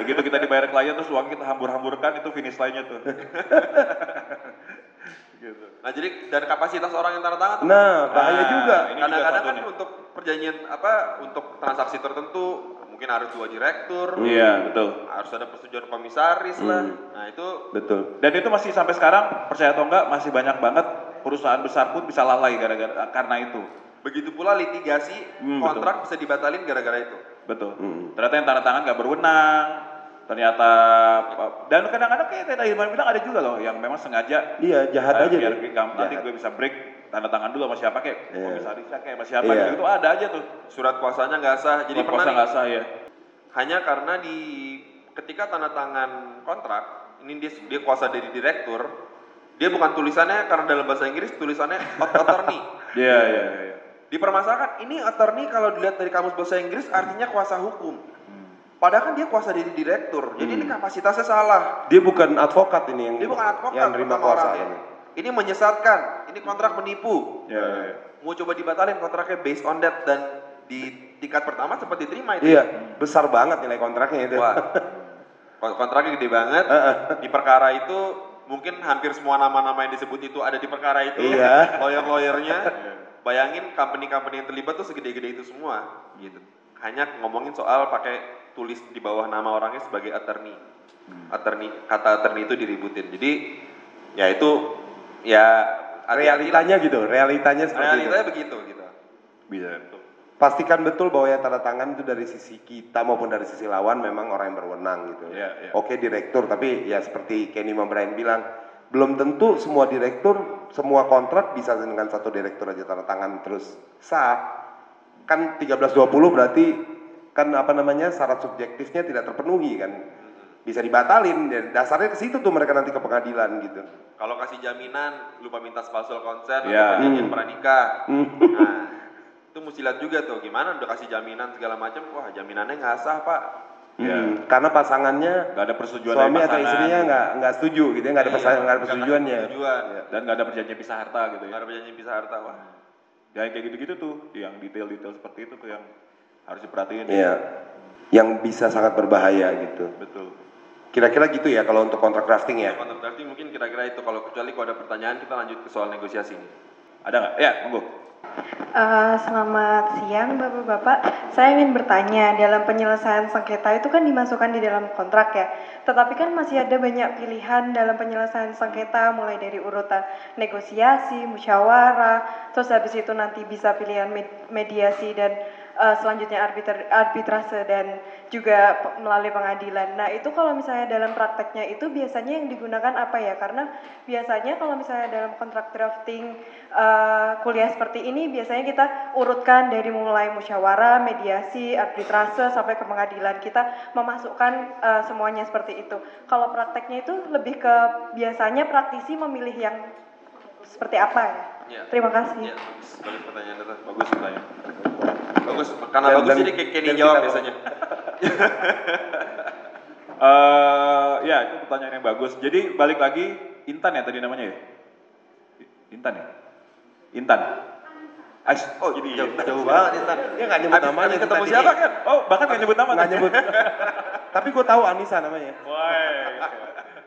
Begitu kita dibayar klien terus uang kita hambur-hamburkan itu finish line-nya tuh. gitu. Nah, jadi dan kapasitas orang yang tanda tangan Nah, bahaya Nah, juga. kadang-kadang kan untuk perjanjian apa untuk transaksi tertentu mungkin harus dua direktur, Iya, betul. harus ada persetujuan komisaris lah. Hmm. Nah, itu Betul. Dan itu masih sampai sekarang percaya atau enggak masih banyak banget perusahaan besar pun bisa lalai gara-gara karena itu. begitu pula litigasi Hmm, kontrak bisa dibatalin gara-gara itu. Betul. Hmm. Ternyata yang tanda tangan nggak berwenang. Ternyata dan kadang-kadang kayak tadi Irman bilang ada juga loh yang memang sengaja Iya, jahat eh, aja biar deh. gampang nanti gue bisa break tanda tangan dulu sama siapa kayak Iya. komisarisnya kayak sama siapa Iya. gitu itu ada aja tuh. Surat kuasanya nggak sah. Jadi Jadi pernah nggak sah ya. hanya karena di ketika tanda tangan kontrak ini dia dia kuasa dari direktur dia bukan tulisannya karena dalam bahasa Inggris tulisannya attorney Iya iya iya. dipermasalahkan ini attorney kalau dilihat dari kamus bahasa Inggris artinya kuasa hukum padahal kan dia kuasa dari direktur jadi ini kapasitasnya salah Dia bukan advokat ini yang dia bukan advokat yang terima kuasa ini. ini menyesatkan ini kontrak menipu Iya iya. iya. mau coba dibatalin kontraknya based on that dan di tingkat pertama sempat diterima itu Iya, besar banget nilai kontraknya itu. Wah, kon- kontraknya gede banget. Di perkara itu mungkin hampir semua nama-nama yang disebut itu ada di perkara itu. Iya. Lawyer-lawyernya. Bayangin company-company yang terlibat tuh segede-gede itu semua. Gitu. Hanya ngomongin soal pakai tulis di bawah nama orangnya sebagai attorney. Attorney kata attorney itu diributin. Jadi ya itu ya. Realitanya gitu, realitanya seperti realitanya itu. begitu gitu. Bisa. betul. Pastikan betul bahwa yang tanda tangan itu dari sisi kita maupun dari sisi lawan memang orang yang berwenang gitu. Iya, iya. Oke direktur, tapi ya seperti Kenny Brian bilang, belum tentu semua direktur, semua kontrak bisa dengan satu direktur aja tanda tangan terus sah. Kan 1320 berarti kan apa namanya syarat subjektifnya tidak terpenuhi kan. Bisa dibatalin, dan dasarnya ke situ tuh mereka nanti ke pengadilan gitu. Kalau kasih jaminan lupa minta spousal consent Iya. atau Hmm. pranikah. Hmm. Nah, itu mesti lihat juga tuh gimana udah kasih jaminan segala macam. Wah, jaminannya nggak sah, Pak. Iya. Hmm, Karena pasangannya Nggak ada persetujuan suami dari atau istrinya nggak nggak setuju gitu ya nggak ada Iya, pasangan nggak ada persetujuannya persetujuan. Dan nggak ada perjanjian pisah harta gitu ya. Nggak ada perjanjian pisah harta, wah. Ya kayak gitu-gitu tuh, yang detail-detail seperti itu tuh yang harus diperhatiin. Iya. yang bisa sangat berbahaya gitu Betul. kira-kira gitu ya kalau untuk kontrak drafting ya Kontrak drafting mungkin kira-kira itu kalau kecuali kalau ada pertanyaan kita lanjut ke soal negosiasi ini. Ada nggak? Ya, monggo. Eh, selamat siang Bapak-Bapak. Saya ingin bertanya, dalam penyelesaian sengketa itu kan dimasukkan di dalam kontrak ya. Tetapi kan masih ada banyak pilihan dalam penyelesaian sengketa mulai dari urutan negosiasi, musyawarah, terus habis itu nanti bisa pilihan med- mediasi dan eh, selanjutnya arbiter- arbitrase dan juga melalui pengadilan. Nah, itu kalau misalnya dalam prakteknya itu biasanya yang digunakan apa ya? Karena biasanya kalau misalnya dalam kontrak drafting eh, kuliah seperti ini biasanya kita urutkan dari mulai musyawarah, mediasi, arbitrase sampai ke pengadilan. Kita memasukkan eh, semuanya seperti itu. Kalau prakteknya itu lebih ke biasanya praktisi memilih yang seperti apa ya? Iya. Terima kasih. Ya, bagus, bagus pertanyaan. Bagus pertanyaan. Bagus, karena Dan- bagus dan- jadi kayak Kenny dan jawab kita- biasanya. Eh, ya itu pertanyaan yang bagus. Jadi balik lagi Intan ya tadi namanya ya? Intan ya? Intan. Ais, Oh, jadi jauh, jauh banget Intan. Dia nggak nyebut namanya habis tuh ketemu tadi. siapa kan? Oh, bahkan nggak nyebut nama. Nggak nyebut. Tapi gue tahu Anissa namanya. Woi.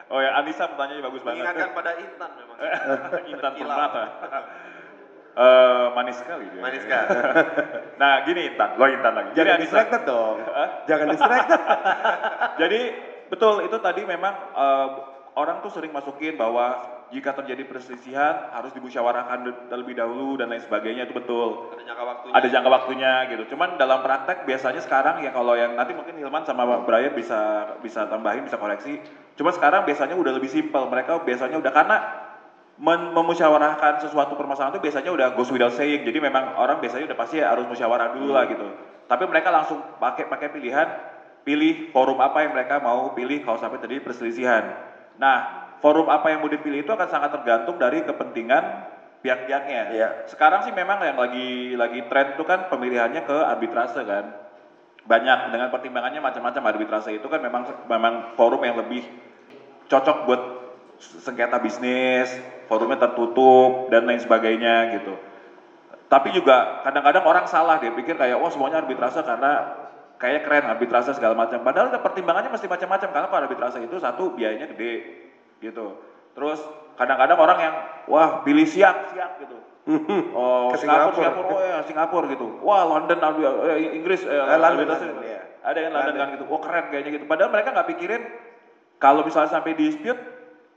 Oh ya, Anissa pertanyaannya bagus banget. Mengingatkan pada Intan memang. Intan. Permata. Eh, manis sekali dia. Manis kan? Nah, gini Intan, lo Intan lagi. Jadi Jangan Anissa, distracted dong. Jangan distracted. Jadi betul itu tadi memang eh, orang tuh sering masukin bahwa jika terjadi perselisihan harus dimusyawarahkan terlebih dahulu dan lain sebagainya itu betul. Ada jangka waktunya. Ada jangka waktunya gitu. Cuman dalam praktek biasanya sekarang ya kalau yang nanti mungkin Hilman sama Brian bisa bisa tambahin bisa koreksi. Cuma sekarang biasanya udah lebih simpel. Mereka biasanya udah karena memusyawarahkan sesuatu permasalahan itu biasanya udah goes without saying. Jadi memang orang biasanya udah pasti harus musyawarah dulu lah gitu. Tapi mereka langsung pakai pakai pilihan pilih forum apa yang mereka mau pilih kalau sampai terjadi perselisihan. Nah, forum apa yang mau dipilih itu akan sangat tergantung dari kepentingan pihak-pihaknya. Iya. Sekarang sih memang yang lagi lagi tren itu kan pemilihannya ke arbitrase kan. Banyak dengan pertimbangannya macam-macam arbitrase itu kan memang memang forum yang lebih cocok buat sengketa bisnis, forumnya tertutup dan lain sebagainya gitu. Tapi juga kadang-kadang orang salah dia pikir kayak wah semuanya arbitrase karena kayak keren arbitrase segala macam. Padahal pertimbangannya mesti macam-macam karena kalau arbitrase itu satu biayanya gede gitu. Terus kadang-kadang orang yang wah pilih siap siap gitu. Oh, Ke Singapura, Singapura. Singapura, oh ya Singapura gitu. Wah London, eh, Inggris, eh, Eh, London, arbitrase. London, iya. ada yang London, London. kan gitu. Wah keren kayaknya gitu. Padahal mereka nggak pikirin kalau misalnya sampai dispute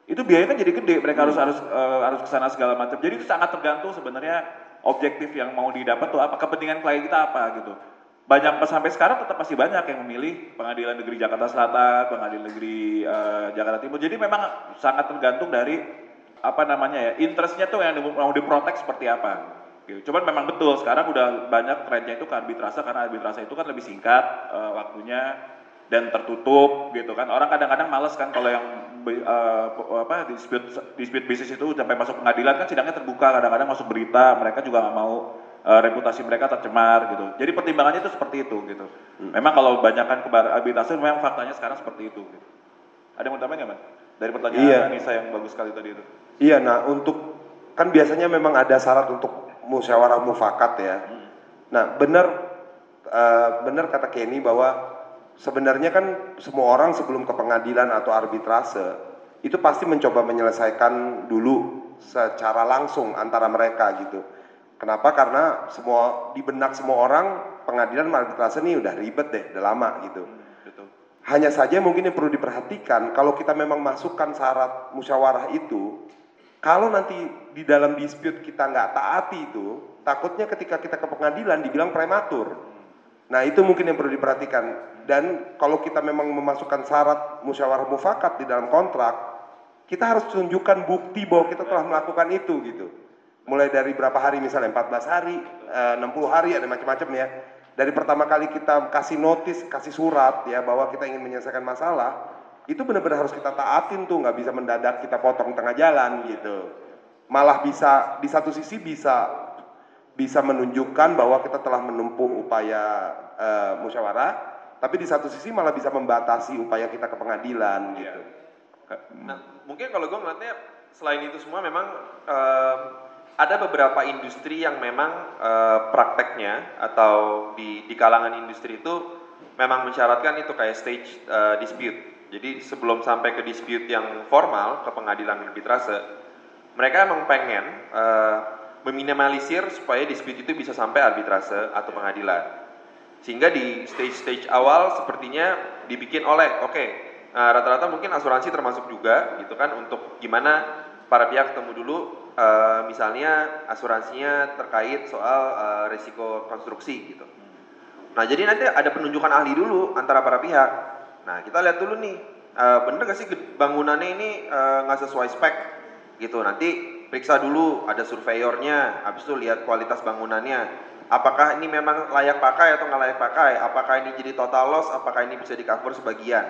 itu biayanya kan jadi gede. Mereka harus harus eh, harus ke sana segala macam. Jadi itu sangat tergantung sebenarnya objektif yang mau didapat tuh apa kepentingan klien kita apa gitu. Banyak sampai sekarang tetap masih banyak yang memilih pengadilan negeri Jakarta Selatan, pengadilan negeri eh, Jakarta Timur. Jadi memang sangat tergantung dari apa namanya ya interestnya tuh yang mau diprotek seperti apa. Gitu. Cuman memang betul sekarang udah banyak trennya itu ke arbitrase karena arbitrase itu kan lebih singkat eh, waktunya dan tertutup gitu kan. Orang kadang-kadang males kan kalau yang eh, apa dispute dispute bisnis itu sampai masuk pengadilan kan sidangnya terbuka kadang-kadang masuk berita mereka juga nggak mau eh, reputasi mereka tercemar gitu. Jadi pertimbangannya itu seperti itu gitu. Memang kalau banyakkan ke arbitrase memang faktanya sekarang seperti itu. Gitu. Ada yang mau tambahin nggak mas? Dari pertanyaan Iya. Anissa yang bagus sekali tadi itu. Iya, nah untuk kan biasanya memang ada syarat untuk musyawarah mufakat ya. Nah, benar eh, benar kata Kenny bahwa sebenarnya kan semua orang sebelum ke pengadilan atau arbitrase itu pasti mencoba menyelesaikan dulu secara langsung antara mereka gitu. Kenapa? Karena semua di benak semua orang pengadilan arbitrase nih udah ribet deh, udah lama gitu. Betul. Hanya saja mungkin yang perlu diperhatikan kalau kita memang masukkan syarat musyawarah itu, kalau nanti di dalam dispute kita nggak taati itu, takutnya ketika kita ke pengadilan dibilang prematur. Nah itu mungkin yang perlu diperhatikan. Dan kalau kita memang memasukkan syarat musyawarah mufakat di dalam kontrak, kita harus tunjukkan bukti bahwa kita telah melakukan itu gitu. Mulai dari berapa hari misalnya 14 hari, eh, 60 hari ada macam-macam ya. Dari pertama kali kita kasih notis, kasih surat ya bahwa kita ingin menyelesaikan masalah, itu benar-benar harus kita taatin tuh, nggak bisa mendadak kita potong tengah jalan gitu. Malah bisa di satu sisi bisa bisa menunjukkan bahwa kita telah menempuh upaya eh, musyawarah, tapi di satu sisi malah bisa membatasi upaya kita ke pengadilan gitu. Nah, mungkin kalau gue ngeliatnya selain itu semua memang em, ada beberapa industri yang memang eh, prakteknya atau di di kalangan industri itu memang mensyaratkan itu kayak stage eh, dispute. Jadi sebelum sampai ke dispute yang formal ke pengadilan arbitrase, mereka emang pengen eh, meminimalisir supaya dispute itu bisa sampai arbitrase atau pengadilan. Sehingga di stage-stage awal sepertinya dibikin oleh, oke, nah, rata-rata mungkin asuransi termasuk juga gitu kan untuk gimana para pihak ketemu dulu eh, misalnya asuransinya terkait soal eh, risiko konstruksi gitu. Nah jadi nanti ada penunjukan ahli dulu antara para pihak. Nah kita lihat dulu nih, eh, bener gak sih bangunannya ini eh, nggak sesuai spek gitu. Nanti periksa dulu ada surveyornya, habis itu lihat kualitas bangunannya. Apakah ini memang layak pakai atau nggak layak pakai? Apakah ini jadi total loss? Apakah ini bisa di cover sebagian?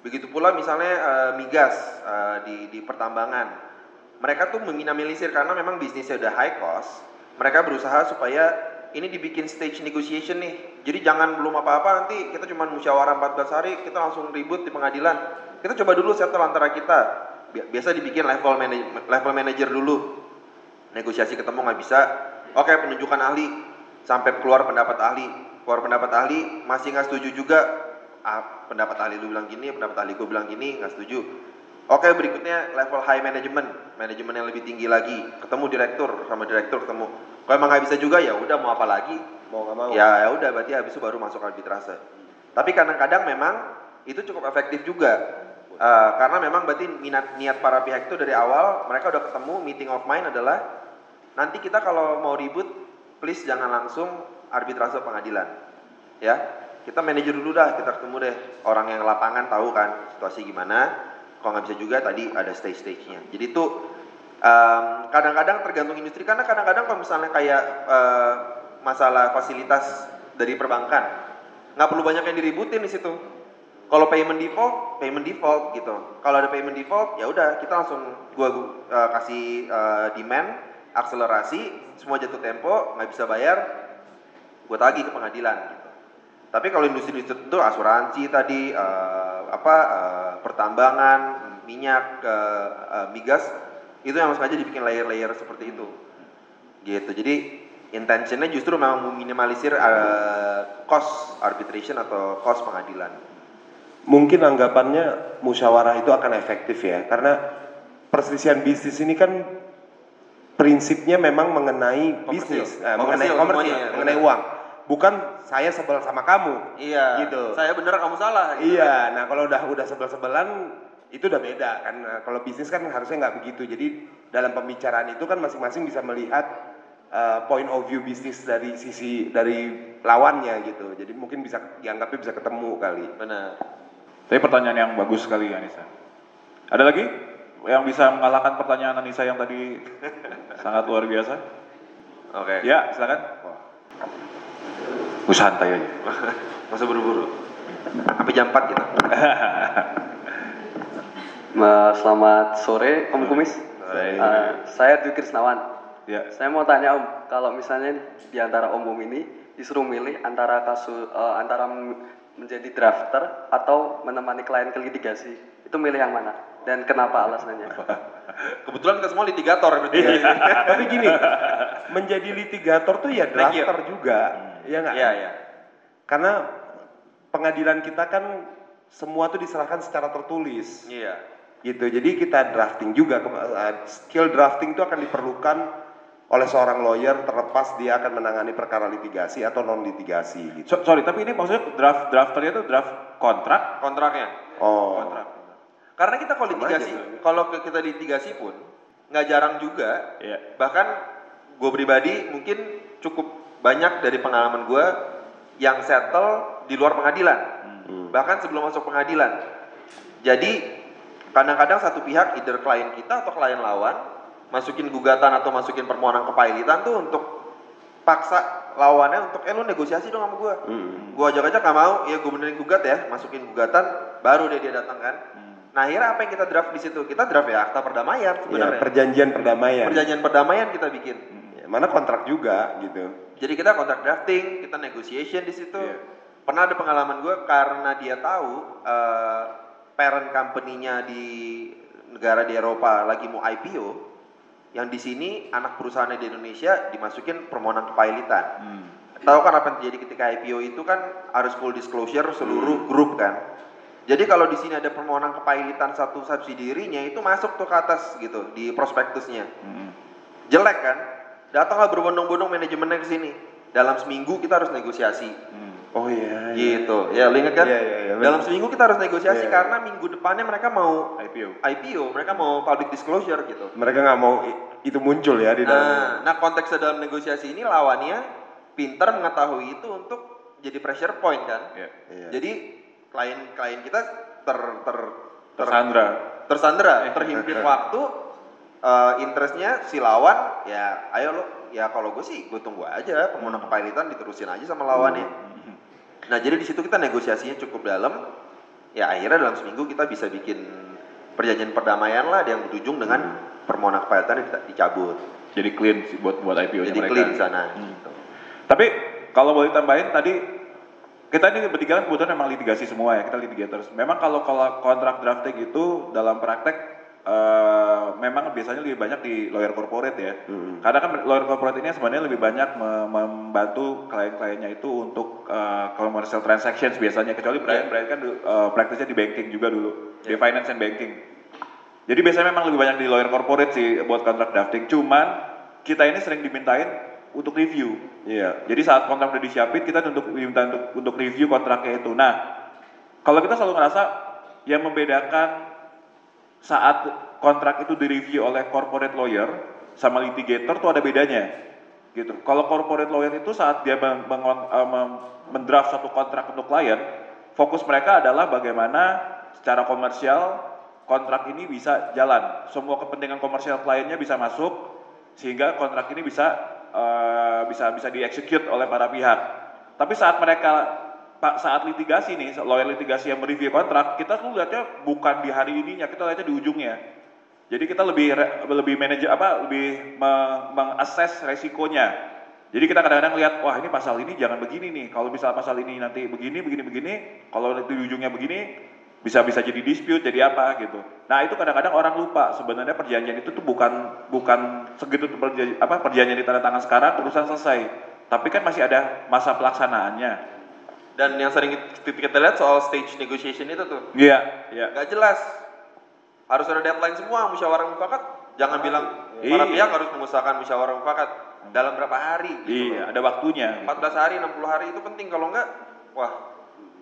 Begitu pula misalnya eh, migas eh, di, di pertambangan. Mereka tuh meminimalisir karena memang bisnisnya udah high cost. Mereka berusaha supaya ini dibikin stage negotiation nih. Jadi jangan belum apa-apa nanti kita cuma musyawarah 14 hari, kita langsung ribut di pengadilan. Kita coba dulu settle antara kita. Bi- Biasa dibikin level manaj- level manager dulu. Negosiasi ketemu nggak bisa. Oke, penunjukan ahli sampai keluar pendapat ahli. Keluar pendapat ahli masih nggak setuju juga. Ah, pendapat ahli lu bilang gini, pendapat ahli gue bilang gini, nggak setuju. Oke, berikutnya level high management, manajemen yang lebih tinggi lagi. Ketemu direktur sama direktur ketemu. Kalau emang nggak bisa juga ya udah mau apa lagi? Mau nggak mau. Ya ya udah berarti habis itu baru masuk arbitrase. Tapi kadang-kadang memang itu cukup efektif juga. Eh, karena memang berarti minat niat para pihak itu dari awal mereka udah ketemu meeting of mind adalah nanti kita kalau mau ribut please jangan langsung arbitrase pengadilan. Ya. Kita manajer dulu dah, kita ketemu deh orang yang lapangan tahu kan situasi gimana. Kalau nggak bisa juga tadi ada stage-stage-nya. Jadi itu em, kadang-kadang tergantung industri karena kadang-kadang kalau misalnya kayak eh, masalah fasilitas dari perbankan nggak perlu banyak yang diributin di situ kalau payment default payment default gitu. Kalau ada payment default ya udah kita langsung gua uh, kasih uh, demand akselerasi semua jatuh tempo nggak bisa bayar gua tagih ke pengadilan gitu. Tapi kalau industri-industri itu asuransi tadi uh, apa uh, pertambangan minyak uh, uh, migas itu yang sengaja dibikin layer-layer seperti itu. Gitu. Jadi intentionnya justru memang meminimalisir uh, cost arbitration atau cost pengadilan Mungkin anggapannya musyawarah itu akan efektif ya, karena perselisihan bisnis ini kan prinsipnya memang mengenai Komersil. bisnis, eh, mengenai Komersil komersil, semuanya, ya, mengenai benar. uang. Bukan saya sebel sama kamu. iya Gitu. saya bener kamu salah gitu kan. Iya, nah kalau udah udah sebel-sebelan itu udah beda kan. Nah, Kalau bisnis kan harusnya nggak begitu. Jadi dalam pembicaraan itu kan masing-masing bisa melihat uh, point of view bisnis dari sisi dari lawannya gitu. Jadi mungkin bisa dianggapnya bisa ketemu kali. benar Tapi pertanyaan yang bagus sekali Anissa. Ada lagi yang bisa mengalahkan pertanyaan Anissa yang tadi sangat luar biasa? oke Ya, silakan. Gue santai aja. masa buru-buru sampai jam 4 gitu Ma- Selamat sore Om Kumis. Eh, saya Dwi Krisnawan. Ya, Saya mau tanya Om, kalau misalnya di antara Om Om ini disuruh milih antara kasus eh, antara menjadi drafter atau menemani klien ke litigasi, itu milih yang mana? Dan kenapa alasannya? kebetulan kita semua litigator berarti ya. Tapi gini, menjadi litigator tuh ya drafter juga, ya nggak? iya iya Karena pengadilan kita kan semua tuh diserahkan secara tertulis. iya gitu jadi kita drafting juga uh, skill drafting itu akan diperlukan oleh seorang lawyer terlepas dia akan menangani perkara litigasi atau non litigasi gitu. So- sorry, tapi ini maksudnya draft drafternya itu draft kontrak. kontraknya. Oh. Kontrak. Karena kita kalau litigasi kalau kita litigasi pun nggak jarang juga Iya. bahkan gue pribadi mungkin cukup banyak dari pengalaman gue yang settle di luar pengadilan. Hmm. bahkan sebelum masuk pengadilan. Jadi kadang-kadang satu pihak either klien kita atau klien lawan masukin gugatan atau masukin permohonan kepailitan tuh untuk paksa lawannya untuk eh lu negosiasi dong sama gue Hmm. gue ajak-ajak gak mau. Ya gue benerin gugat ya masukin gugatan baru deh dia datang kan. Nah akhirnya apa yang kita draft di situ? Kita draft ya akta perdamaian ya, sebenarnya. perjanjian perdamaian. Perjanjian perdamaian kita bikin. Ya, mana kontrak juga gitu. Jadi kita kontrak drafting kita negotiation di situ. Iya. pernah ada pengalaman gue karena dia tahu eh, parent company-nya di negara di Eropa lagi mau IPO yang di sini anak perusahaannya di Indonesia dimasukin permohonan kepailitan Hmm. Tahu kan apa yang terjadi ketika IPO itu kan harus full disclosure seluruh grup kan. Jadi kalau di sini ada permohonan kepailitan satu subsidiarinya itu masuk tuh ke atas gitu di prospektusnya. Hmm. Jelek kan? Datanglah berbondong-bondong manajemennya ke sini. Dalam seminggu kita harus negosiasi. Hmm. Oh iya iya. Gitu. Ya, lu ingat kan? Iya, iya, iya. Dalam seminggu kita harus negosiasi Iya. karena minggu depannya mereka mau IPO. IPO, mereka mau public disclosure gitu. mereka nggak mau itu muncul ya di dalam Nah, nah konteksnya dalam negosiasi ini lawannya pintar mengetahui itu untuk jadi pressure point kan. Iya. Iya. Jadi klien-klien kita ter ter ter Tersandra. tersandera, terhimpit waktu eh, interestnya si lawan ya ayo lo ya kalau gue sih gue tunggu aja permohonan kepailitan diterusin aja sama lawannya. Nah jadi di situ kita negosiasinya cukup dalam ya akhirnya dalam seminggu kita bisa bikin perjanjian perdamaian lah yang berujung dengan permohonan kepailitan yang dicabut Jadi clean sih buat buat IPO-nya jadi mereka. clean di sana Hmm. gitu. Tapi kalau boleh tambahin tadi kita ini bertiga kan kebetulan memang litigasi semua ya, kita litigators. Memang kalau kalau kontrak drafting itu dalam praktek eh, memang biasanya lebih banyak di lawyer corporate ya. Karena kan lawyer corporate ini sebenarnya lebih banyak me- membantu klien-kliennya itu untuk eh, commercial transactions biasanya. Kecuali Brian, Brian kan uh, praktisnya di banking juga dulu, di finance and banking. Jadi biasanya memang lebih banyak di lawyer corporate sih buat kontrak drafting. Cuman kita ini sering dimintain untuk review. Iya. Jadi saat kontrak udah disiapin kita untuk diminta untuk untuk review kontraknya itu. Nah, kalau kita selalu ngerasa yang membedakan saat kontrak itu direview oleh corporate lawyer sama litigator tuh ada bedanya. Gitu. Kalau corporate lawyer itu saat dia eh, mendraft satu kontrak untuk klien, fokus mereka adalah bagaimana secara komersial kontrak ini bisa jalan. Semua kepentingan komersial kliennya bisa masuk sehingga kontrak ini bisa eh, bisa bisa dieksekut oleh para pihak. Tapi saat mereka saat litigasi nih, lawyer litigasi yang mereview kontrak, kita tuh lihatnya bukan di hari ininya, kita lihatnya di ujungnya. Jadi kita lebih lebih manajer apa lebih me- mengakses resikonya. Jadi kita kadang-kadang lihat, wah ini pasal ini jangan begini nih. Kalau misal pasal ini nanti begini, begini, begini, kalau di ujungnya begini, bisa bisa jadi dispute, jadi apa gitu. Nah itu kadang-kadang orang lupa sebenarnya perjanjian itu tuh bukan bukan segitu perjanjian, apa perjanjian ditandatangan sekarang urusan selesai. Tapi kan masih ada masa pelaksanaannya. Dan yang sering kita lihat soal stage negotiation itu tuh, Iya, iya. nggak jelas. Harus ada deadline semua musyawarah mufakat. Jangan bilang para Iya. pihak harus mengusahakan musyawarah mufakat dalam berapa hari. Gitu Iya, loh. ada waktunya. 14 hari, 60 hari itu penting. Kalau enggak, wah,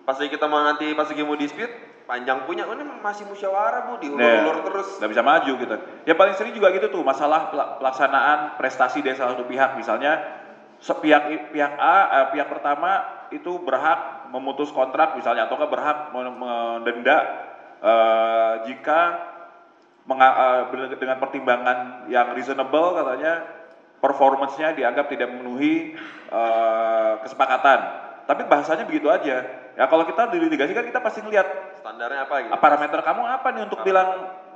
pas lagi kita mau nanti pas lagi mau dispute, panjang punya, oh ini masih musyawarah bu, diulur-ulur terus. nggak bisa maju gitu. Ya paling sering juga gitu tuh masalah pel- pelaksanaan prestasi dari salah satu pihak misalnya sepihak pihak A eh, pihak pertama itu berhak memutus kontrak misalnya atau berhak men- mendenda eh, jika dengan pertimbangan yang reasonable katanya performance-nya dianggap tidak memenuhi eh, kesepakatan. Tapi bahasanya begitu aja. Ya kalau kita di litigasi kan kita pasti ngelihat Standarnya apa gitu? Parameter kamu apa nih untuk bilang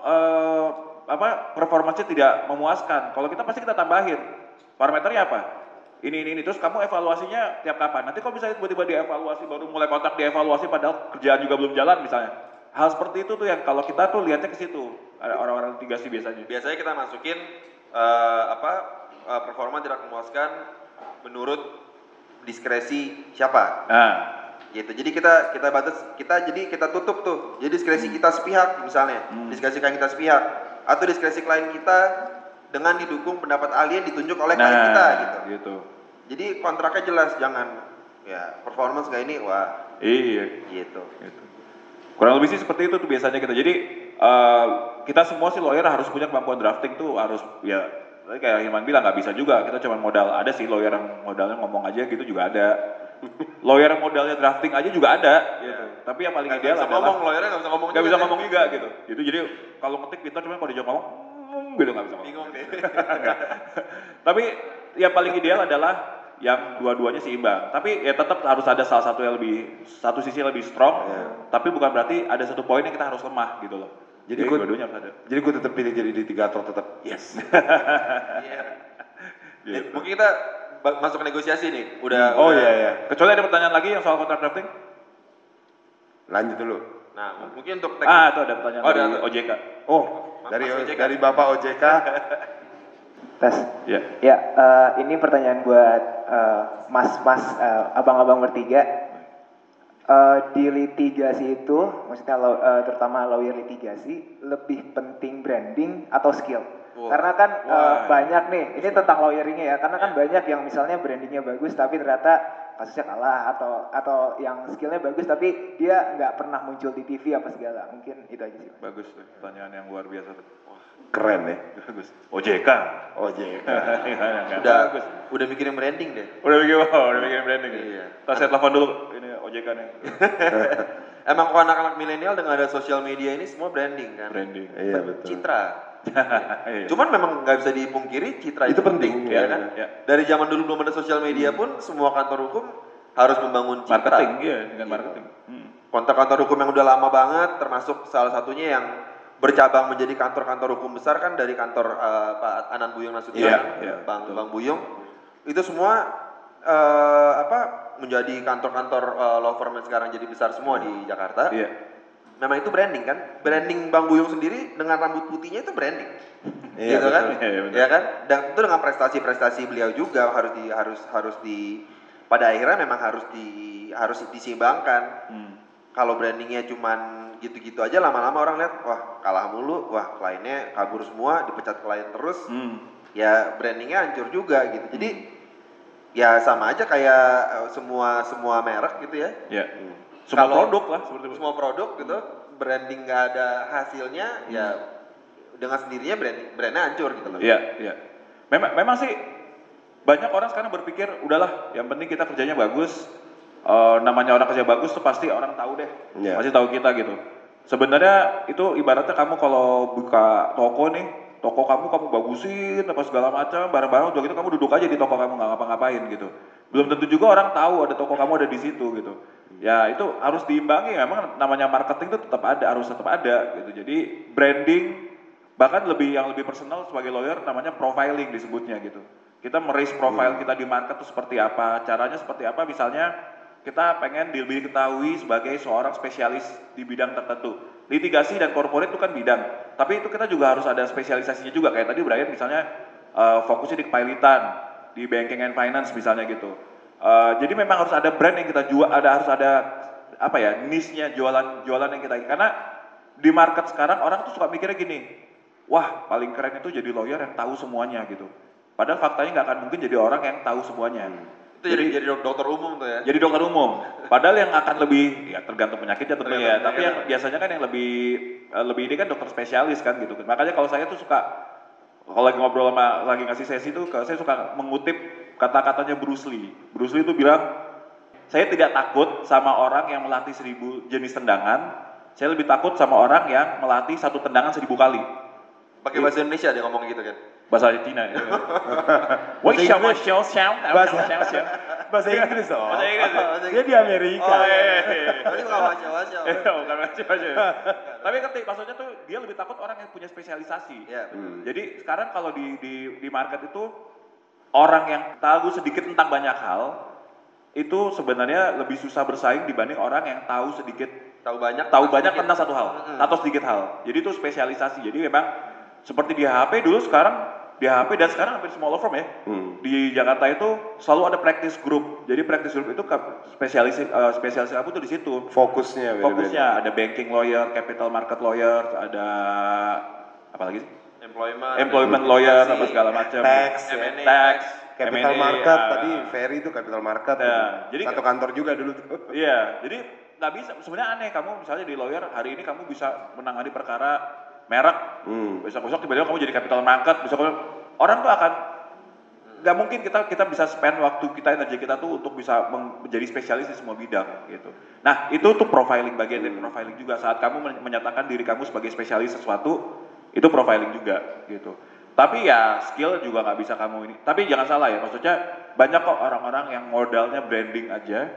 eh, apa performanya tidak memuaskan? Kalau kita pasti kita tambahin parameternya apa? Ini ini ini terus kamu evaluasinya tiap kapan? Nanti kalau misalnya tiba-tiba dievaluasi baru mulai kontrak dievaluasi padahal kerjaan juga belum jalan misalnya. Hal seperti itu tuh yang kalau kita tuh lihatnya ke situ. Ada orang-orang litigasi biasanya. Biasanya kita masukin eh, apa eh, performa tidak memuaskan menurut diskresi siapa Nah, gitu. Jadi kita kita batas kita jadi kita tutup tuh. Jadi diskresi kita sepihak misalnya, diskresi klien kita sepihak atau diskresi klien kita dengan didukung pendapat ahli yang ditunjuk oleh klien nah kita gitu. gitu. Jadi kontraknya jelas jangan ya performance kayak ini wah Iya. gitu. Gitu. Kurang lebih sih seperti itu tuh biasanya kita. Jadi eh, kita semua sih lawyer harus punya kemampuan drafting tuh harus ya kayak Hilman bilang nggak bisa juga. Kita cuma modal ada sih lawyer yang modalnya ngomong aja gitu juga ada. lawyer yang modalnya drafting aja juga ada. Gitu. Tapi yang paling Nggak ideal bisa adalah ngomong, lawyernya nggak bisa ngomong nggak bisa ngomong juga gitu. Gitu jadi kalau ngetik pintar cuma kalau dijawab ngomong "Hmm," gitu nggak bisa ngomong. Bingung deh. Tapi yang paling ideal adalah yang dua-duanya seimbang. Tapi ya tetap harus ada salah satu yang lebih satu sisi lebih strong. Tapi bukan berarti ada satu poin yang kita harus lemah gitu loh. Jadi Jadi, gua- dua-duanya harus ada. Jadi gue tetap pilih jadi litigator tetap. Yes. Iya. Gitu. Eh, Mungkin kita masuk ke negosiasi nih. Udah Oh udah- iya iya. Kecuali ada pertanyaan lagi yang soal kontrak drafting? Lanjut dulu. Nah, mungkin untuk Ah, itu ada pertanyaan Oh, dari ada. OJK. Oh, dari Mas OJK. dari Bapak OJK. Tes. Ya. Ya, eh, ini pertanyaan buat mas-mas, eh, abang-abang bertiga. Eh, di litigasi itu, maksudnya eh, terutama lawyer litigasi, lebih penting branding atau skill? Wah. Karena kan eh, Wah. banyak nih, ini tentang lawyeringnya ya, karena kan banyak yang misalnya brandingnya bagus tapi ternyata kasusnya kalah atau atau yang skillnya bagus tapi dia nggak pernah muncul di TV apa segala. Mungkin itu aja sih. Bagus tuh, pertanyaan yang luar biasa tuh. Keren ya. Bagus. OJK. OJK. udah Bagus. udah mikirin branding deh. Udah bikin, oh, udah bikin branding. Iya. Iya. Ntar saya telepon dulu. Ini OJK nih. Emang kalau anak-anak milenial dengan ada sosial media ini semua branding kan. branding. Iya betul. Citra. Iya. Cuman memang nggak bisa dipungkiri citra Itu penting, ya iya, kan? iya. Dari zaman dulu belum ada sosial media pun semua kantor hukum harus membangun citra. marketing, iya, dengan marketing. Hmm. Kantor-kantor hukum yang udah lama banget, termasuk salah satunya yang bercabang menjadi kantor-kantor hukum besar kan dari kantor eh, Pak Anan Buyung Nasution, Iya, iya, Bang betul. Bang Buyung. Itu semua eh, apa menjadi kantor-kantor eh, law firm yang sekarang jadi besar semua di Jakarta. Iya. Memang itu branding kan? Branding Bang Buyung sendiri dengan rambut putihnya itu branding. Iya, gitu kan? Iya, betul. Ya kan? Dan itu dengan prestasi-prestasi beliau juga harus di harus harus di pada akhirnya memang harus di harus diseimbangkan. Hmm. Kalau brandingnya cuman gitu-gitu aja lama-lama orang lihat wah kalah mulu, wah kliennya kabur semua, dipecat klien terus, Hmm. ya brandingnya hancur juga gitu. Jadi ya sama aja kayak eh, semua semua merek gitu ya. Ya. Semua Kalau- produk lah seperti. Semua produk gitu, branding nggak ada hasilnya, ya dengan sendirinya brand brandnya hancur gitu loh. Iya, iya. Memang memang sih banyak orang sekarang berpikir udahlah, yang penting kita kerjanya bagus. Eh, namanya orang kerja bagus tuh pasti orang tahu deh, Iya. pasti tahu kita gitu. Sebenarnya itu ibaratnya kamu kalau buka toko nih, toko kamu kamu bagusin apa segala macam, barang-barang udah gitu kamu duduk aja di toko kamu nggak ngapa-ngapain gitu. Belum tentu juga orang tahu ada toko kamu ada di situ gitu. Ya itu harus diimbangi, memang namanya marketing itu tetap ada, harus tetap ada gitu. Jadi branding bahkan lebih yang lebih personal sebagai lawyer namanya profiling disebutnya gitu kita meraise profile kita di market itu seperti apa caranya seperti apa misalnya kita pengen lebih diketahui sebagai seorang spesialis di bidang tertentu litigasi dan corporate itu kan bidang tapi itu kita juga harus ada spesialisasinya juga kayak tadi Brian misalnya eh, fokusnya di kepailitan di banking and finance misalnya gitu Eh, jadi memang harus ada brand yang kita jual ada harus ada apa ya niche-nya jualan jualan yang kita karena di market sekarang orang tuh suka mikirnya gini wah paling keren itu jadi lawyer yang tahu semuanya gitu. Padahal faktanya nggak akan mungkin jadi orang yang tahu semuanya. Itu jadi jadi dok- dokter umum tuh ya. Jadi dokter umum. Padahal yang akan lebih ya tergantung penyakitnya tentunya ya. Tapi yang biasanya kan yang lebih eh, lebih ini kan dokter spesialis kan gitu. Makanya kalau saya tuh suka kalau lagi ngobrol sama lagi ngasih sesi tuh saya suka mengutip kata-katanya Bruce Lee. Bruce Lee itu bilang saya tidak takut sama orang yang melatih seribu jenis tendangan. Saya lebih takut sama orang yang melatih satu tendangan seribu kali. Pakai bahasa Indonesia dia ngomong gitu kan. Bahasa Cina. Ya. Wah, siapa siapa siapa Bahasa- siapa Bahasa Inggris dong. Bahasa Inggris. Bahasa Dia di Amerika. Oh iya. Tapi baca baca. Eh, bukan macam aja. Tapi ngerti maksudnya tuh dia lebih takut orang yang punya spesialisasi. Iya. Hmm. Jadi sekarang kalau di di di market itu orang yang tahu sedikit tentang banyak hal itu sebenarnya lebih susah bersaing dibanding orang yang tahu sedikit Tahu banyak. tahu banyak sedikit. tentang satu hal Mm-mm. atau sedikit hal. Jadi itu spesialisasi. Jadi memang seperti di HP dulu sekarang di HP dan sekarang hampir semua law firm ya. Hmm. Di Jakarta itu selalu ada practice group. Jadi practice group itu spesialis eh, spesialis kamu tuh di situ. Fokusnya beda-beda. Fokusnya ada banking lawyer, capital market lawyer, ada apa lagi sih? Employment. Employment lawyer apa segala macam. Tax, M&A, tax, Capital M&A, market ah. tadi Ferry itu capital market. Ya, tuh. jadi- satu kantor juga dulu tuh. Iya, jadi nggak bisa. Sebenarnya aneh kamu misalnya di lawyer hari ini kamu bisa menangani perkara merek, Hmm. besok-besok tiba-tiba kamu jadi capital market, besok orang tuh akan nggak mungkin kita kita bisa spend waktu kita energi kita tuh untuk bisa menjadi spesialis di semua bidang gitu. Nah itu tuh profiling bagian dari profiling juga saat kamu men- menyatakan diri kamu sebagai spesialis sesuatu itu profiling juga gitu. Tapi ya skill juga nggak bisa kamu ini. Tapi jangan salah ya maksudnya banyak kok orang-orang yang modalnya branding aja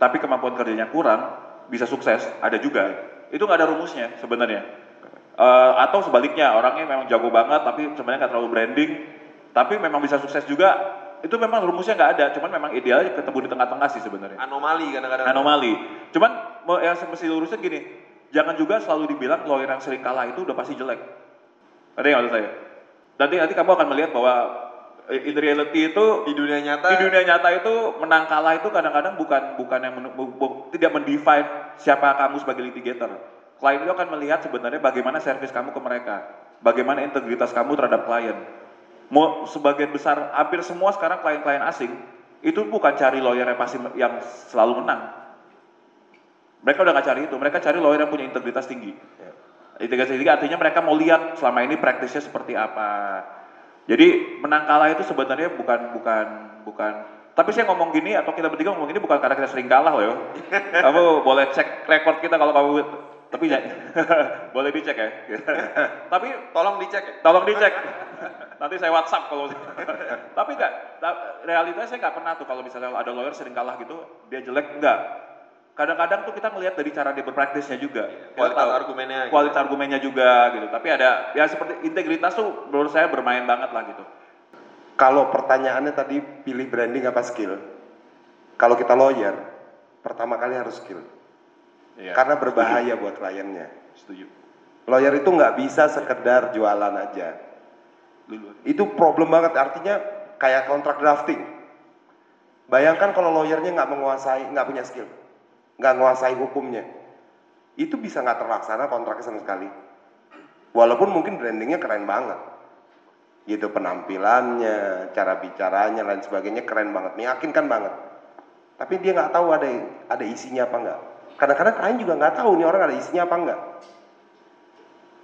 tapi kemampuan kerjanya kurang bisa sukses ada juga itu nggak ada rumusnya sebenarnya Eh, atau sebaliknya orangnya memang jago banget tapi sebenarnya nggak terlalu branding tapi memang bisa sukses juga itu memang rumusnya nggak ada cuman memang idealnya ketemu di tengah-tengah sih sebenarnya Anomali kadang-kadang. anomali cuman yang mesti lurusin gini jangan juga selalu dibilang lawyer yang sering kalah itu udah pasti jelek ada yang maksud saya nanti nanti kamu akan melihat bahwa eh, in reality itu Di dunia nyata. di dunia nyata itu menang kalah itu kadang-kadang bukan bukan yang men- bu- bu- tidak mendefine siapa kamu sebagai litigator. Klien itu akan melihat sebenarnya bagaimana servis kamu ke mereka, bagaimana integritas kamu terhadap klien. Mau sebagian besar hampir semua sekarang klien-klien asing itu bukan cari lawyer yang pasti yang selalu menang. Mereka udah nggak cari itu, mereka cari lawyer yang punya integritas tinggi. Integritas tinggi artinya mereka mau lihat selama ini praktisnya seperti apa. Jadi menang kalah itu sebenarnya bukan bukan bukan. Tapi saya ngomong gini atau kita bertiga ngomong gini bukan karena kita sering kalah loh. ya. kamu boleh cek rekor kita kalau kamu tapi ya, boleh dicek ya. tapi Tolong dicek ya. tolong dicek. Nanti saya WhatsApp kalau. tapi enggak, realitanya saya nggak pernah tuh kalau misalnya ada lawyer sering kalah gitu, dia jelek enggak. Kadang-kadang tuh kita melihat dari cara dia berpraktisnya juga. Kita Kualitas tahu argumennya. gitu. kualitas argumennya juga gitu. Tapi ada ya seperti integritas tuh menurut saya bermain banget lah gitu. kalau pertanyaannya tadi pilih branding apa skill? Kalau kita lawyer, pertama kali harus skill. Iya, Karena berbahaya buat kliennya. Setuju. Lawyer itu nggak bisa sekedar jualan aja. Dulu. Itu problem banget. Artinya kayak kontrak drafting. Bayangkan kalau lawyernya nggak menguasai, nggak punya skill, nggak menguasai hukumnya, itu bisa nggak terlaksana kontraknya sama sekali. Walaupun mungkin brandingnya keren banget, gitu penampilannya, cara bicaranya, lain sebagainya keren banget, meyakinkan banget. Tapi dia nggak tahu ada ada isinya apa nggak. Kadang-kadang klien juga nggak tahu nih orang ada isinya apa nggak.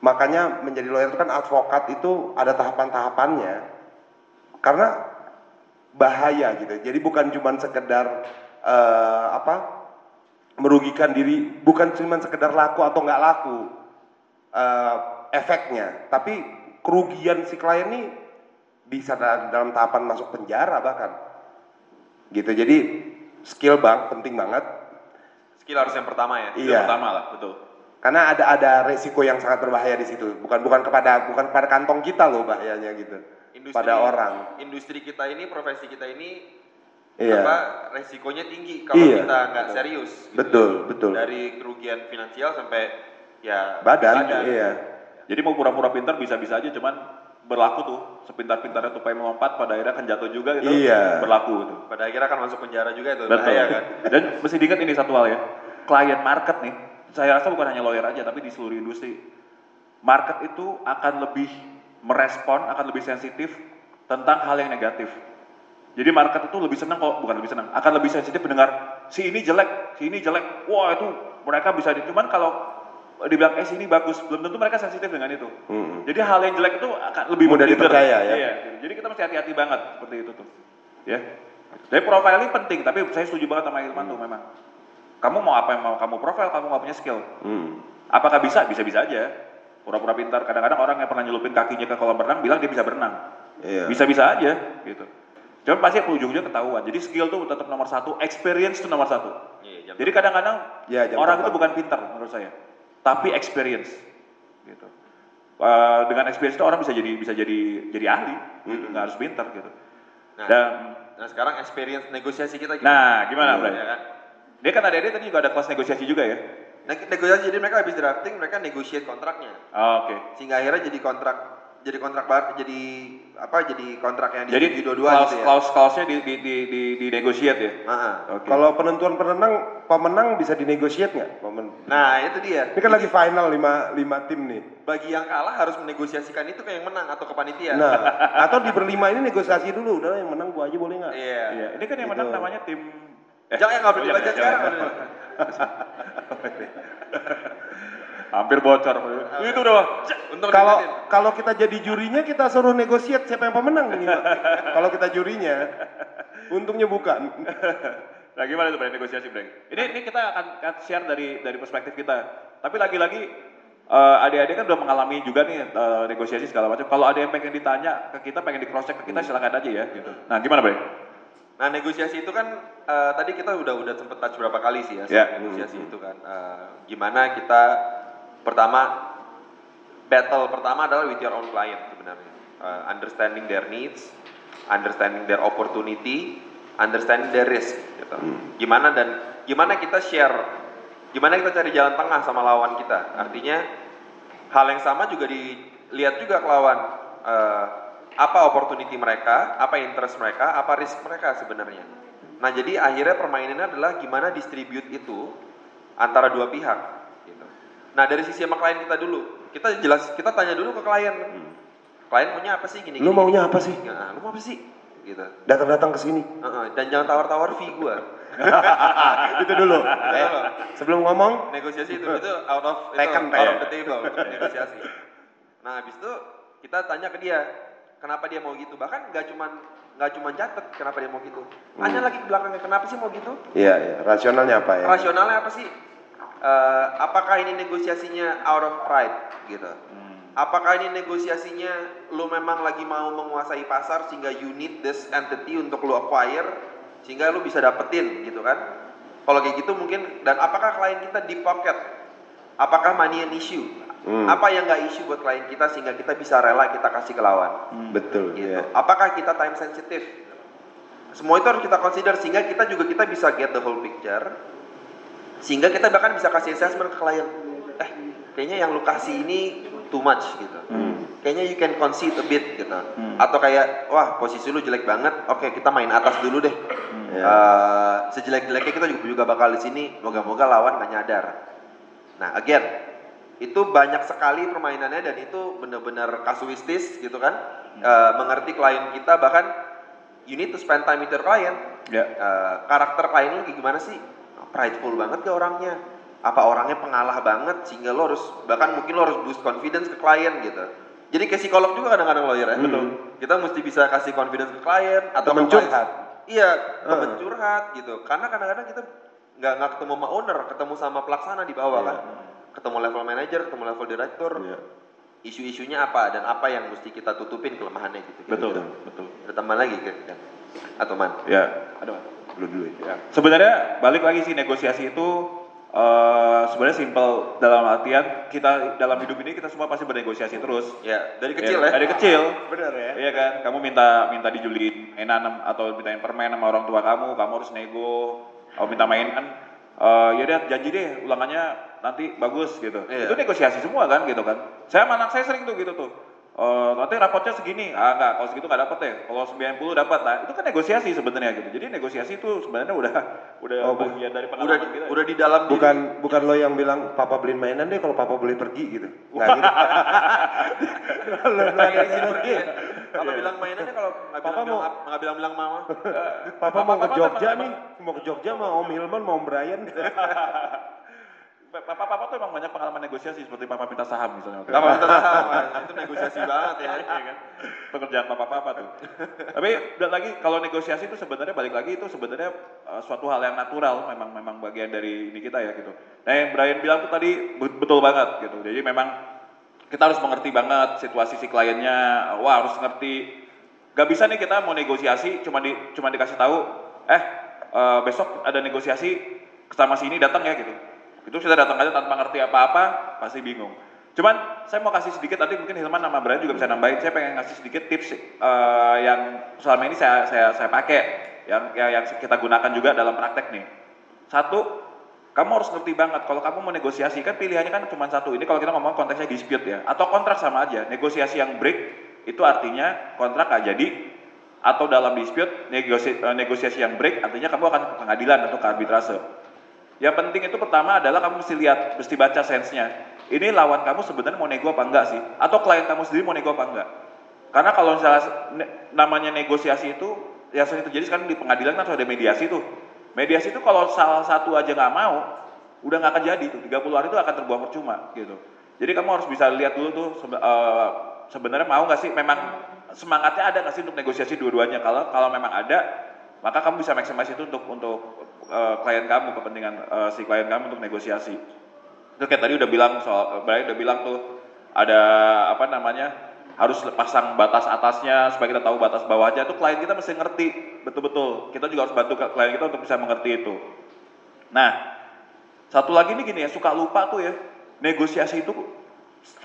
Makanya menjadi lawyer itu kan advokat itu ada tahapan-tahapannya. Karena bahaya gitu. Jadi bukan cuma sekedar eh, apa merugikan diri, bukan cuma sekedar laku atau nggak laku eh, efeknya, tapi kerugian si klien ini bisa da- dalam tahapan masuk penjara bahkan. Gitu. Jadi skill bang penting banget. Skill harus yang pertama ya. Itu Iya. pertama lah, betul. Karena ada ada resiko yang sangat berbahaya di situ. Bukan bukan kepada bukan kepada kantong kita loh bahayanya gitu. Industri, pada orang. Industri kita ini, profesi kita ini Iya. apa resikonya tinggi kalau Iya. kita nggak serius. gitu. Betul, betul. Dari kerugian finansial sampai ya Badan, iya. Jadi mau pura-pura pintar bisa-bisa aja, cuman berlaku tuh sepintar-pintarnya tupai melompat pada akhirnya kan jatuh juga gitu. Iya. Berlaku gitu. Pada akhirnya akan masuk penjara juga itu Betul. bahaya kan. Dan mesti diingat ini satu hal ya. Klien market nih, saya rasa bukan hanya lawyer aja tapi di seluruh industri. Market itu akan lebih merespon, akan lebih sensitif tentang hal yang negatif. Jadi market itu lebih senang kok, bukan lebih senang, akan lebih sensitif mendengar si ini jelek, si ini jelek. Wah, itu mereka bisa di cuman kalau dibilang eh ini bagus, belum tentu mereka sensitif dengan itu. Mm-mm. Jadi hal yang jelek itu akan lebih Mudah dipercaya, ya. Iya. Jadi kita mesti hati-hati banget seperti itu tuh. Ya. Jadi profiling penting, tapi saya setuju banget sama Ilman tuh memang. Kamu mau apa yang mau kamu profile, kamu nggak punya skill. Hmm. Apakah bisa? Bisa-bisa aja. Pura-pura pintar. Kadang-kadang orang yang pernah nyelupin kakinya ke kolam renang bilang dia bisa berenang. Iya. Bisa-bisa aja gitu. Cuma pasti ujung-ujungnya ketahuan. Jadi skill tuh tetap nomor satu, experience tuh nomor satu. Iya, jam Jadi kadang-kadang Ya, jam orang itu bukan pintar menurut saya, tapi experience. Gitu. Eh, dengan experience itu orang bisa jadi bisa jadi jadi ahli, gitu. nggak harus pintar gitu. Nah, Dan nah sekarang experience negosiasi kita nah gimana, Bray? Ya kan? Dia kan ada tadi juga ada kelas negosiasi juga ya. Negosiasi jadi mereka habis drafting mereka negotiate kontraknya. Oh, Oke. Sehingga akhirnya jadi kontrak jadi kontrak bar jadi apa jadi kontrak yang Jadi disetujui dua-dua klaus, gitu ya. klaus klausnya di di di di, di negotiate ya. Ah. Oke. Kalau penentuan pemenang, pemenang bisa dinegosiat nggak? Pemen- Nah, itu dia. Ini kan lagi final lima, lima tim nih. Bagi yang kalah harus menegosiasikan itu ke yang menang atau ke panitia. Nah, atau di berlima ini negosiasi dulu. Udah yang menang gua aja boleh nggak? Iya. Iya, ini kan yang menang Gitu. namanya tim eh, Jangan nggak boleh dibaca jangan, sekarang. Hampir bocor. Itu udah. Untuk Kalau kalau kita jadi jurinya kita suruh negosiat siapa yang pemenang ini, Pak. kalau kita jurinya, untungnya bukan. Nah gimana tuh negosiasi Bray? Ini ini kita akan, akan share dari dari perspektif kita. Tapi lagi-lagi eh, adik-adik kan udah mengalami juga nih eh, negosiasi segala macam. Kalau ada yang pengen ditanya ke kita, pengen di cross check ke kita silakan aja ya. Gitu. Nah gimana Bray? Nah negosiasi itu kan eh, tadi kita udah udah sempet touch berapa kali sih ya Ya. negosiasi itu kan. Eh, gimana kita pertama battle pertama adalah with your own client sebenarnya. Eh, understanding their needs, understanding their opportunity, understanding their risk. Gitu. Gimana dan gimana kita share, gimana kita cari jalan tengah sama lawan kita. Artinya hal yang sama juga dilihat juga ke lawan. Eh, apa opportunity mereka, apa interest mereka, apa risk mereka sebenarnya. Nah jadi akhirnya permainannya adalah gimana distribute itu antara dua pihak. Gitu. Nah dari sisi sama klien kita dulu, kita jelas kita tanya dulu ke klien. Klien maunya apa sih gini? Lu gini, maunya gini. apa sih? Nah, lu mau apa sih? Gitu. Datang-datang ke sini. Heeh, dan jangan tawar-tawar fee gua. itu dulu. Loh. sebelum ngomong, negosiasi itu itu out of itu, Taken, out of ya. the table negosiasi. Nah habis itu kita tanya ke dia kenapa dia mau gitu bahkan nggak cuman nggak cuman catet kenapa dia mau gitu tanya lagi ke belakangnya kenapa sih mau gitu iya, iya. Rasionalnya apa ya? rasionalnya apa sih Eh, apakah ini negosiasinya out of pride gitu apakah ini negosiasinya lu memang lagi mau menguasai pasar sehingga you need this entity untuk lu acquire sehingga lu bisa dapetin gitu kan kalau kayak gitu mungkin dan apakah klien kita di pocket apakah money an issue Hmm. Apa yang nggak isu buat klien kita sehingga kita bisa rela kita kasih ke lawan. Betul. Gitu. ya. Apakah kita time sensitive? Semua itu harus kita consider sehingga kita juga kita bisa get the whole picture. Sehingga kita bahkan bisa kasih assessment ke klien. Eh, kayaknya yang lu kasih ini too much gitu. Kayaknya you can concede a bit gitu. Atau kayak wah posisi lu jelek banget. Oke, kita main atas dulu deh. Eh, sejelek-jeleknya kita juga, juga bakal di sini. Moga-moga lawan nggak nyadar. Nah, again, itu banyak sekali permainannya dan itu benar-benar kasuistis gitu kan. Eh, mengerti klien kita bahkan you need to spend time with your client. Ya. Eh, karakter klien lu gimana sih? Prideful banget ke orangnya. Apa orangnya pengalah banget sehingga lo harus bahkan mungkin lo harus boost confidence ke klien gitu. Jadi kayak psikolog juga kadang-kadang lawyer ya. Kita mesti bisa kasih confidence ke klien atau Temen ke curhat. Iya, temen curhat gitu. Karena kadang-kadang kita nggak nggak ketemu sama owner, ketemu sama pelaksana di bawah kan. Ketemu level manager, ketemu level direktur. Iya. Isu-isunya apa dan apa yang mesti kita tutupin kelemahannya gitu. Betul, Kira-kira. betul. Ada tambahan lagi kan? Atau man? Ya, aduh, dulu dulu ya. Sebenarnya balik lagi sih negosiasi itu eh sebenarnya simpel dalam artian kita dalam hidup ini kita semua pasti bernegosiasi terus. Ya, dari kecil ya. Dari kecil. Benar ya. Iya kan, kamu minta minta dijuliin mainan atau mintain permen sama orang tua kamu, kamu harus nego. Kalau minta mainan, eh ya deh janji deh ulangannya nanti bagus gitu. Iya. Itu negosiasi semua kan gitu kan. Saya sama anak saya sering tuh gitu tuh. Eh, nanti rapotnya segini, ah enggak, kalau segitu nggak dapat ya, kalau 90 dapat, nah itu kan negosiasi sebenarnya gitu. Jadi negosiasi itu sebenarnya udah udah Oh, bagian dari Udah pengalaman kita. ya. udah di dalam diri. Bukan bukan lo yang bilang papa beliin mainan deh kalau papa boleh pergi gitu. Nggak gitu. Lo lo ada yang pergi. Apa bilang mainannya kalau nggak Papa bilang bilang mau- nggak bilang bilang mama? Papa mau ke Papa Jogja nih, mau ke Jogja sama Om Hilman, mau Om Brian. Papa-papa tuh emang banyak pengalaman negosiasi seperti papa minta saham misalnya. Gak apa sama, itu negosiasi banget ya. Iya kan? Pekerjaan papa-papa tuh. Tapi dan lagi kalau negosiasi itu sebenarnya balik lagi itu sebenarnya uh, suatu hal yang natural, memang memang bagian dari ini kita ya gitu. Nah yang Brian bilang tuh tadi be- betul banget gitu. Jadi memang kita harus mengerti banget situasi si kliennya. Wah harus ngerti. Gak bisa nih kita mau negosiasi cuma di cuma dikasih tahu, eh uh, besok ada negosiasi sama sini datang ya gitu. Itu sudah datang aja tanpa ngerti apa-apa pasti bingung. Cuman saya mau kasih sedikit nanti mungkin Hilman sama Brian juga bisa nambahin. Saya pengen ngasih sedikit tips eh, yang selama ini saya saya saya pakai yang yang yang kita gunakan juga dalam praktek nih. Satu, kamu harus ngerti banget kalau kamu mau negosiasi kan pilihannya kan cuma satu. Ini kalau kita ngomong konteksnya dispute ya atau kontrak sama aja. Negosiasi yang break itu artinya kontrak gak jadi atau dalam dispute negosiasi, negosiasi yang break artinya kamu akan ke pengadilan atau ke arbitrase. Yang penting itu pertama adalah kamu mesti lihat, mesti baca sense-nya. Ini lawan kamu sebenarnya mau nego apa enggak sih? Atau klien kamu sendiri mau nego apa enggak? Karena kalau misalnya ne- namanya negosiasi itu, yang sering terjadi sekarang di pengadilan kan ada mediasi tuh. Mediasi itu kalau salah satu aja nggak mau, udah nggak akan jadi tuh. 30 hari itu akan terbuang percuma gitu. Jadi kamu harus bisa lihat dulu tuh sebe- eh, sebenarnya mau nggak sih memang semangatnya ada nggak sih untuk negosiasi dua-duanya. Kalau kalau memang ada, maka kamu bisa maksimal itu untuk untuk eh, klien kamu kepentingan eh, si klien kamu untuk negosiasi. Itu kayak tadi udah bilang soal Brian udah bilang tuh ada apa namanya harus pasang batas atasnya supaya kita tahu batas bawahnya itu klien kita mesti ngerti betul-betul. Kita juga harus bantu klien kita untuk bisa mengerti itu. Nah, satu lagi nih gini ya suka lupa tuh ya negosiasi itu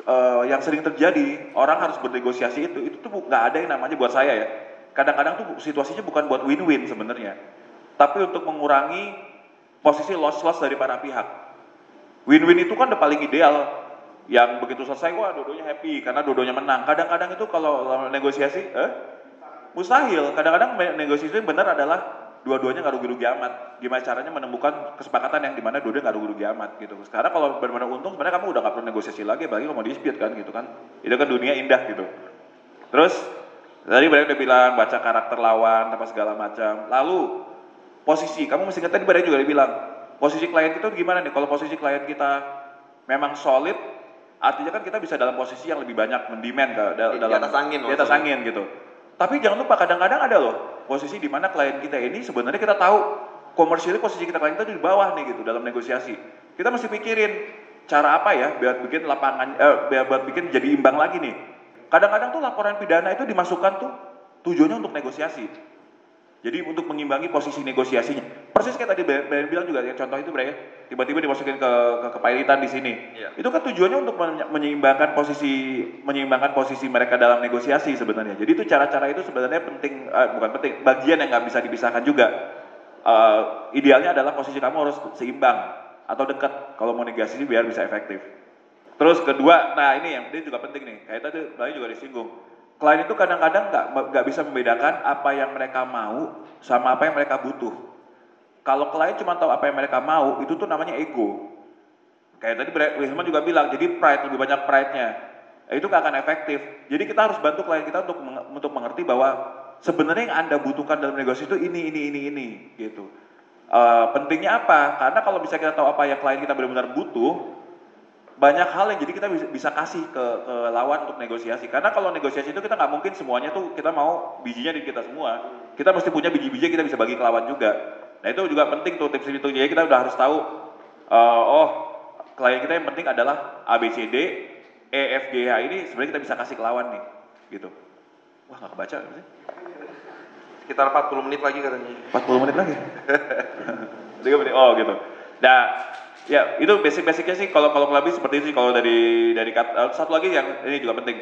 eh, yang sering terjadi orang harus bernegosiasi itu itu tuh nggak ada yang namanya buat saya ya kadang-kadang tuh situasinya bukan buat win-win sebenarnya tapi untuk mengurangi posisi loss-loss dari para pihak. Win-win itu kan udah paling ideal. Yang begitu selesai wah dua-duanya happy karena dua-duanya menang. Kadang-kadang itu kalau negosiasi eh? Mustahil. Kadang-kadang negosiasi yang benar adalah dua-duanya nggak rugi-rugi amat. Gimana caranya menemukan kesepakatan yang di mana dua-duanya nggak rugi-rugi amat gitu. Sekarang kalau benar-benar untung sebenarnya kamu udah nggak perlu negosiasi lagi apalagi kalau mau dispute kan gitu kan. Itu kan dunia indah gitu. Terus tadi Brian udah bilang baca karakter lawan apa segala macam. Lalu posisi. Kamu mesti ingat tadi Brian juga udah bilang posisi klien kita gimana nih? Kalau posisi klien kita memang solid artinya kan kita bisa dalam posisi yang lebih banyak mendemand ke da- Di dalam atas angin di atas angin gitu. Tapi jangan lupa kadang-kadang ada loh posisi di mana klien kita ini sebenarnya kita tahu komersialnya posisi kita klien kita di bawah nih gitu dalam negosiasi. Kita mesti pikirin cara apa ya biar bikin lapangan eh, biar buat bikin jadi imbang lagi nih. Kadang-kadang tuh laporan pidana itu dimasukkan tuh tujuannya untuk negosiasi jadi untuk mengimbangi posisi negosiasinya. persis kayak tadi Brian Brian bilang juga yang contoh itu Brian tiba-tiba dimasukin ke ke kepailitan di sini. Iya. itu kan tujuannya untuk menye- menyeimbangkan posisi menyeimbangkan posisi mereka dalam negosiasi sebenarnya. Jadi itu cara-cara itu sebenarnya penting eh, bukan penting bagian yang nggak bisa dipisahkan juga. Eh, idealnya adalah posisi kamu harus seimbang atau dekat. Kalau mau negosiasi biar bisa efektif. Terus kedua, nah ini yang ini juga penting nih, kayak tadi Bayu juga disinggung. Klien itu kadang-kadang nggak nggak bisa membedakan apa yang mereka mau sama apa yang mereka butuh. Kalau klien cuma tahu apa yang mereka mau, itu tuh namanya ego. Kayak tadi Wisman juga bilang, jadi pride lebih banyak pride-nya. Eh, Itu nggak akan efektif. Jadi kita harus bantu klien kita untuk untuk mengerti bahwa sebenarnya yang anda butuhkan dalam negosiasi itu ini ini ini ini gitu. Eh, pentingnya apa? Karena kalau bisa kita tahu apa yang klien kita benar-benar butuh, banyak hal yang jadi kita bisa, bisa kasih ke, ke lawan untuk negosiasi. Karena kalau negosiasi itu kita nggak mungkin semuanya tuh kita mau bijinya di kita semua. Kita mesti punya biji-biji kita bisa bagi ke lawan juga. Nah itu juga penting tuh tips itu. Jadi kita udah harus tahu, eh, oh klien kita yang penting adalah A, B, C, D, E, F, G, H ini sebenarnya kita bisa kasih ke lawan nih. Gitu. Wah nggak kebaca sih? Sekitar 40 menit lagi katanya. 40 menit lagi. 3 menit. Oh gitu. Nah, ya itu basic-basicnya sih kalau kalau lebih seperti itu sih kalau dari dari eh, satu lagi yang ini juga penting.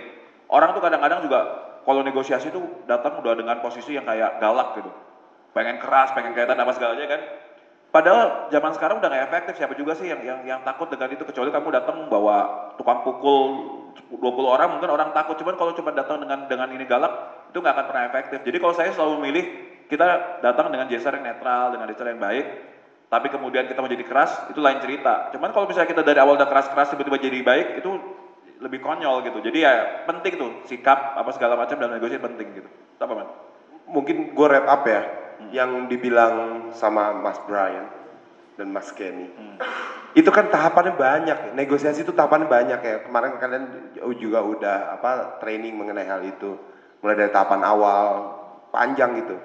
Orang tuh kadang-kadang juga kalau negosiasi tuh datang udah dengan posisi yang kayak galak gitu. Pengen keras, pengen kelihatan apa segalanya kan. Padahal zaman sekarang udah nggak efektif siapa juga sih yang yang yang takut dengan itu kecuali kamu datang bawa tukang pukul 20 orang mungkin orang takut cuman kalau cuma datang dengan dengan ini galak itu nggak akan pernah efektif. Jadi kalau saya selalu milih kita datang dengan gesture yang netral dengan gesture yang baik tapi kemudian kita menjadi keras itu lain cerita. Cuman kalau misalnya kita dari awal udah keras-keras tiba-tiba jadi baik itu lebih konyol gitu. Jadi ya penting tuh sikap apa segala macam dalam negosiasi penting gitu. Itu Apa man? mungkin gue wrap up ya yang dibilang sama Mas Brian dan Mas Kenny itu kan tahapannya banyak negosiasi itu tahapannya banyak ya kemarin kalian juga udah apa training mengenai hal itu mulai dari tahapan awal panjang gitu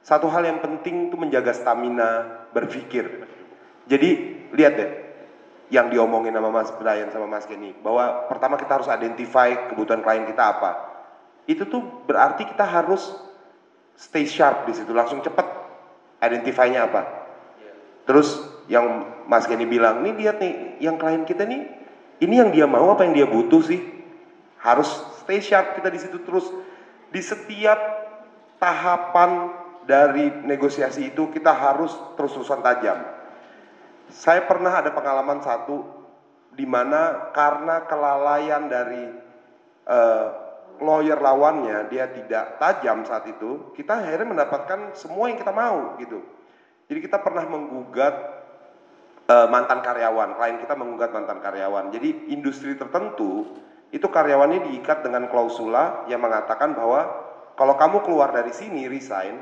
satu hal yang penting itu menjaga stamina berpikir. Jadi lihat deh yang diomongin sama Mas Brian sama Mas Kenny bahwa pertama kita harus identify kebutuhan klien kita apa. Itu tuh berarti kita harus stay sharp di situ langsung cepet identify-nya apa. Terus yang Mas Kenny bilang nih lihat nih yang klien kita nih ini yang dia mau apa yang dia butuh sih? Harus stay sharp kita di situ terus. Di setiap tahapan dari negosiasi itu kita harus terus-terusan tajam saya pernah ada pengalaman satu di mana karena kelalaian dari eh, lawyer lawannya dia tidak tajam saat itu, kita akhirnya mendapatkan semua yang kita mau gitu. Jadi kita pernah menggugat eh, mantan karyawan, klien kita menggugat mantan karyawan. Jadi industri tertentu itu karyawannya diikat dengan klausula yang mengatakan bahwa kalau kamu keluar dari sini resign,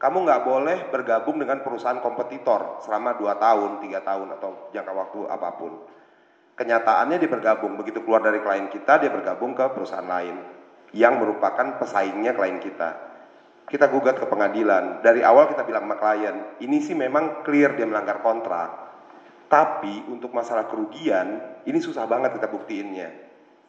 kamu nggak boleh bergabung dengan perusahaan kompetitor selama 2 tahun, tiga tahun atau jangka waktu apa pun. Kenyataannya dia bergabung, begitu keluar dari klien kita dia bergabung ke perusahaan lain yang merupakan pesaingnya klien kita. Kita gugat ke pengadilan. Dari awal kita bilang sama klien, ini sih memang clear dia melanggar kontrak. Tapi untuk masalah kerugian, ini susah banget kita buktiinnya.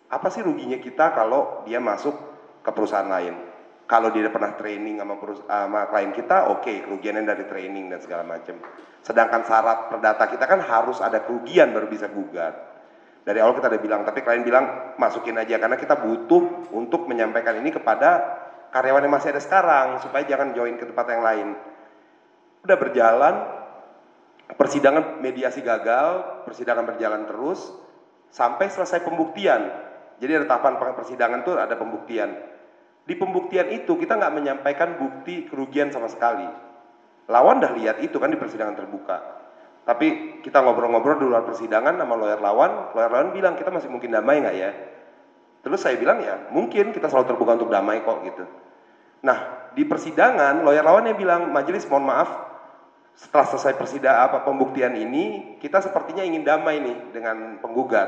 Apa sih ruginya kita kalau dia masuk ke perusahaan lain? Kalau dia pernah training sama, sama klien kita, oke, kerugiannya dari training dan segala macam. Sedangkan syarat perdata kita kan harus ada kerugian baru bisa gugat. Dari awal kita udah bilang, tapi klien bilang masukin aja karena kita butuh untuk menyampaikan ini kepada karyawan yang masih ada sekarang supaya jangan join ke tempat yang lain. Udah berjalan, persidangan mediasi gagal, persidangan berjalan terus sampai selesai pembuktian. Jadi ada tahapan persidangan tuh ada pembuktian. Di pembuktian itu kita nggak menyampaikan bukti kerugian sama sekali. Lawan dah lihat itu kan di persidangan terbuka. Tapi kita ngobrol-ngobrol di luar persidangan sama lawyer lawan, lawyer lawan bilang kita masih mungkin damai nggak ya? Terus saya bilang ya mungkin kita selalu terbuka untuk damai kok gitu. Nah di persidangan lawyer lawannya bilang majelis mohon maaf setelah selesai persidangan apa pembuktian ini kita sepertinya ingin damai nih dengan penggugat.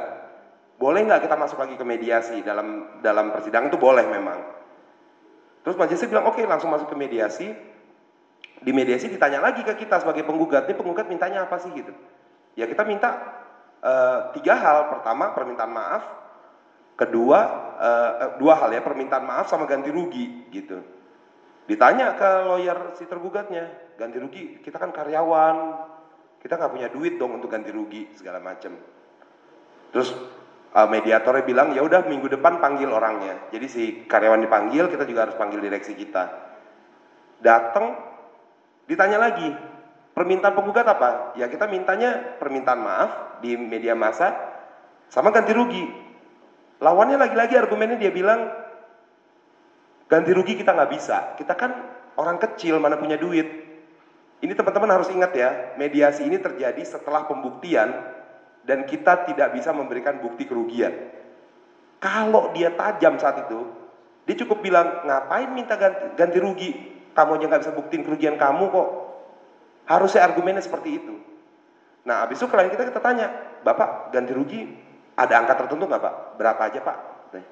Boleh nggak kita masuk lagi ke mediasi dalam dalam persidangan itu boleh memang. Terus majelisnya bilang oke langsung masuk ke mediasi. Di mediasi ditanya lagi ke kita sebagai penggugat, ini penggugat mintanya apa sih gitu? Ya kita minta eh, tiga hal. Pertama permintaan maaf, kedua eh, dua hal ya permintaan maaf sama ganti rugi gitu. Ditanya ke lawyer si tergugatnya, ganti rugi, kita kan karyawan, kita nggak punya duit dong untuk ganti rugi segala macam. Terus uh, mediatornya bilang ya udah minggu depan panggil orangnya. Jadi si karyawan dipanggil, kita juga harus panggil direksi kita. Datang, ditanya lagi, permintaan penggugat apa? Ya kita mintanya permintaan maaf di media massa sama ganti rugi. Lawannya lagi-lagi argumennya dia bilang ganti rugi kita nggak bisa. Kita kan orang kecil mana punya duit. Ini teman-teman harus ingat ya, mediasi ini terjadi setelah pembuktian dan kita tidak bisa memberikan bukti kerugian. Kalau dia tajam saat itu, dia cukup bilang ngapain minta ganti, ganti rugi? Kamu aja nggak bisa buktiin kerugian kamu kok. Harusnya argumennya seperti itu. Nah, habis itu klien kita kita tanya, Bapak ganti rugi ada angka tertentu nggak Pak? Berapa aja Pak? Nah,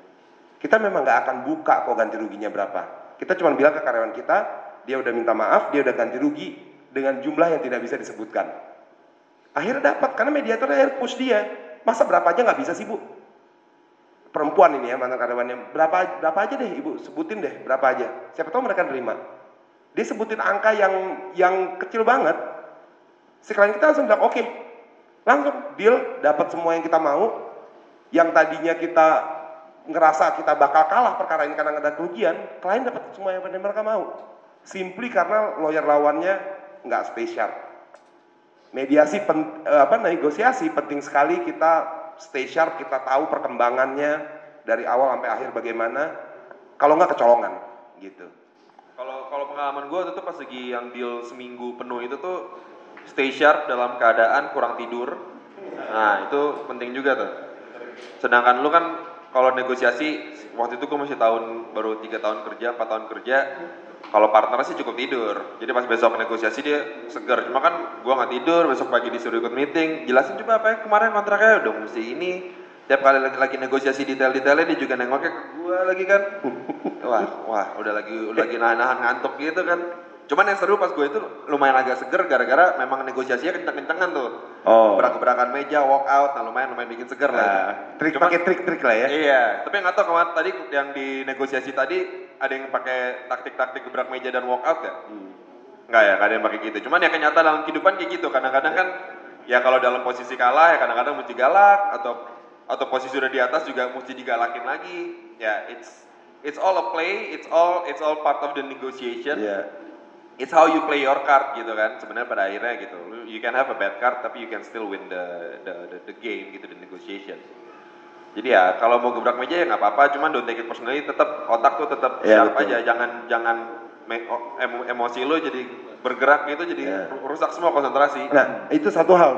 Kita memang nggak akan buka kok ganti ruginya berapa. Kita cuma bilang ke karyawan kita, dia udah minta maaf, dia udah ganti rugi dengan jumlah yang tidak bisa disebutkan. Akhirnya dapat karena mediatornya akhirnya push dia. Masa berapa aja nggak bisa sih bu? Perempuan ini ya mantan karyawannya berapa berapa aja deh ibu sebutin deh berapa aja. Siapa tahu mereka nerima. Dia sebutin angka yang yang kecil banget. Si kita langsung bilang oke, langsung deal dapat semua yang kita mau. Yang tadinya kita ngerasa kita bakal kalah perkara ini karena ada kerugian, klien dapat semua yang mereka mau. Simply karena lawyer lawannya nggak spesial mediasi pen, eh, apa negosiasi penting sekali kita stay sharp kita tahu perkembangannya dari awal sampai akhir bagaimana kalau nggak kecolongan gitu Kalau kalau pengalaman gue itu tuh pas lagi yang deal seminggu penuh itu tuh stay sharp dalam keadaan kurang tidur. Nah itu penting juga tuh. Sedangkan lu kan kalau negosiasi waktu itu gue masih tahun baru tiga tahun kerja, empat tahun kerja. Kalau partner sih cukup tidur. Jadi pas besok negosiasi dia segar. Cuma kan gue nggak tidur. Besok pagi disuruh ikut meeting. Jelasin coba apa ya kemarin kontraknya udah mesti ini. Tiap kali lagi, lagi negosiasi detail-detailnya dia juga nengoknya ke gue lagi kan. Wah, wah udah lagi udah lagi nahan-nahan ngantuk gitu kan. Cuman yang seru pas gue itu lumayan agak seger gara-gara memang negosiasinya kenceng-kencengan tuh. Oh. Berak-berakan meja, walk out, nah lumayan lumayan bikin seger lah. nah, trik Cuman- pakai trik-trik lah ya Iya, tapi nggak tahu kemarin tadi yang di negosiasi tadi ada yang pakai taktik-taktik gebrak meja dan walk out gak? Nggak ya, nggak ada yang pakai gitu. Cuman ya kenyataan dalam kehidupan kayak gitu. Kadang-kadang kan ya kalau dalam posisi kalah ya kadang-kadang mesti galak atau atau posisi udah di atas juga mesti digalakin lagi. Ya, it's it's all a play, it's all it's all part of the negotiation. Iya. It's how you play your card gitu kan. Sebenarnya pada akhirnya gitu. You can have a bad card tapi you can still win the the the, the game gitu the negotiation. Jadi ya kalau mau gebrak meja ya nggak apa-apa, cuman don't take it personally, tetap otak tuh tetap sharp betul. aja, jangan jangan me- emosi lo jadi bergerak gitu jadi Iya. rusak semua konsentrasi. nah itu satu hal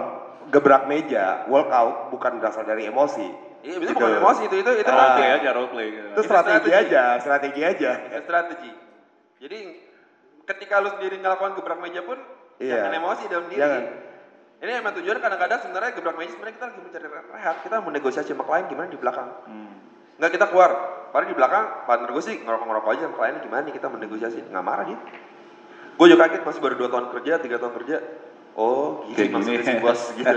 gebrak meja walkout bukan berasal dari emosi Iya, itu Gitu. bukan emosi itu itu itu Role Ah. play aja, role play. gitu. itu strategi strategi. aja strategi aja Itu strategi. Jadi ketika lu sendiri ngelakukan gebrak meja pun Iya. jangan emosi dalam diri. Jangan. Ini emang tujuan kadang-kadang sebenarnya gebrak meja sebenarnya kita lagi mencari rehat, kita mau negosiasi sama klien gimana di belakang. Hmm. Enggak kita keluar, padahal di belakang partner gue sih ngerokok-ngerokok aja sama klien gimana nih kita mau negosiasi, nggak marah dia. Gue juga kaget masih baru 2 tahun kerja, 3 tahun kerja. Oh, gini Kayak maksudnya gini. si bos gitu.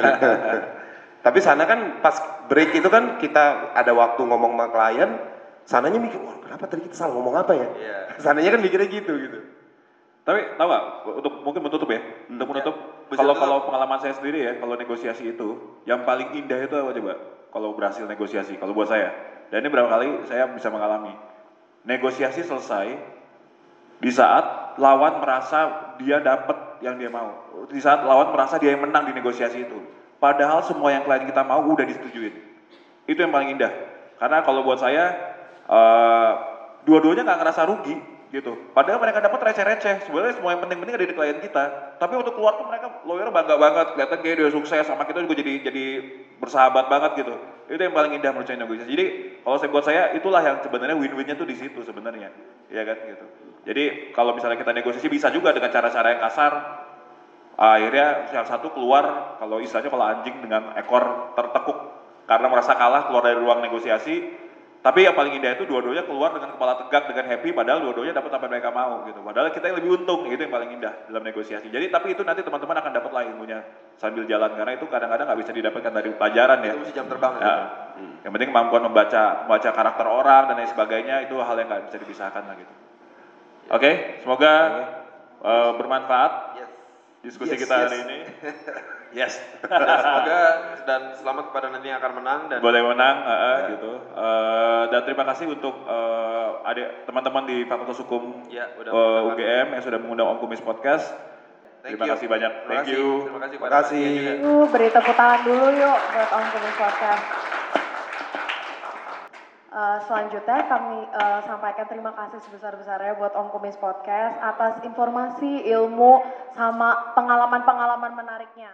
Tapi sana kan pas break itu kan kita ada waktu ngomong sama klien, sananya mikir, wah kenapa tadi kita salah ngomong apa ya? Iya. Sananya kan mikirnya gitu gitu. Tapi tahu gak, untuk mungkin menutup ya, untuk menutup, Bisa kalau kalau pengalaman saya sendiri ya, kalau negosiasi itu, yang paling indah itu apa coba? Kalau berhasil negosiasi, kalau buat saya, dan ini berapa kali saya bisa mengalami, negosiasi selesai di saat lawan merasa dia dapat yang dia mau, di saat lawan merasa dia yang menang di negosiasi itu, padahal semua yang klien kita mau udah disetujuin, itu yang paling indah, karena kalau buat saya, eh, dua-duanya nggak ngerasa rugi gitu. Padahal mereka dapat receh-receh. Sebenarnya semua yang penting-penting ada di klien kita. Tapi untuk keluar tuh mereka lawyer bangga banget, kelihatan kayak dia sukses sama kita juga jadi jadi bersahabat banget gitu. Itu yang paling indah menurut saya negosiasi. Jadi kalau saya buat saya itulah yang sebenarnya win-winnya tuh di situ sebenarnya. Iya kan gitu. Jadi kalau misalnya kita negosiasi bisa juga dengan cara-cara yang kasar. Akhirnya yang satu keluar kalau istilahnya kalau anjing dengan ekor tertekuk karena merasa kalah keluar dari ruang negosiasi tapi yang paling indah itu dua-duanya keluar dengan kepala tegak dengan happy padahal dua-duanya dapat apa yang mereka mau gitu. Padahal kita yang lebih untung itu yang paling indah dalam negosiasi. Jadi tapi itu nanti teman-teman akan dapat lah ilmunya sambil jalan karena itu kadang-kadang nggak bisa didapatkan dari pelajaran ya. Itu mesti jam terbang Ya. Yang penting kemampuan membaca membaca karakter orang dan lain sebagainya itu hal yang nggak bisa dipisahkan lah gitu. Oke, semoga eh, bermanfaat Yes. diskusi Yes, kita yes. hari ini. Yes. Dan semoga dan selamat kepada nanti yang akan menang dan boleh menang eh, eh, gitu Eh, dan terima kasih untuk eh, adik teman-teman di Fakultas Hukum Ya, udah mengundang UGM yang sudah mengundang Om Kumis Podcast Thank terima you. kasih banyak Terima thank kasih. you Terima kasih Terima kasih. Kalian juga. Yuk, beri tepuk tangan dulu yuk buat Om Kumis Podcast. Eh, selanjutnya kami eh, sampaikan terima kasih sebesar-besarnya buat Om Kumis Podcast atas informasi, ilmu, sama pengalaman-pengalaman menariknya.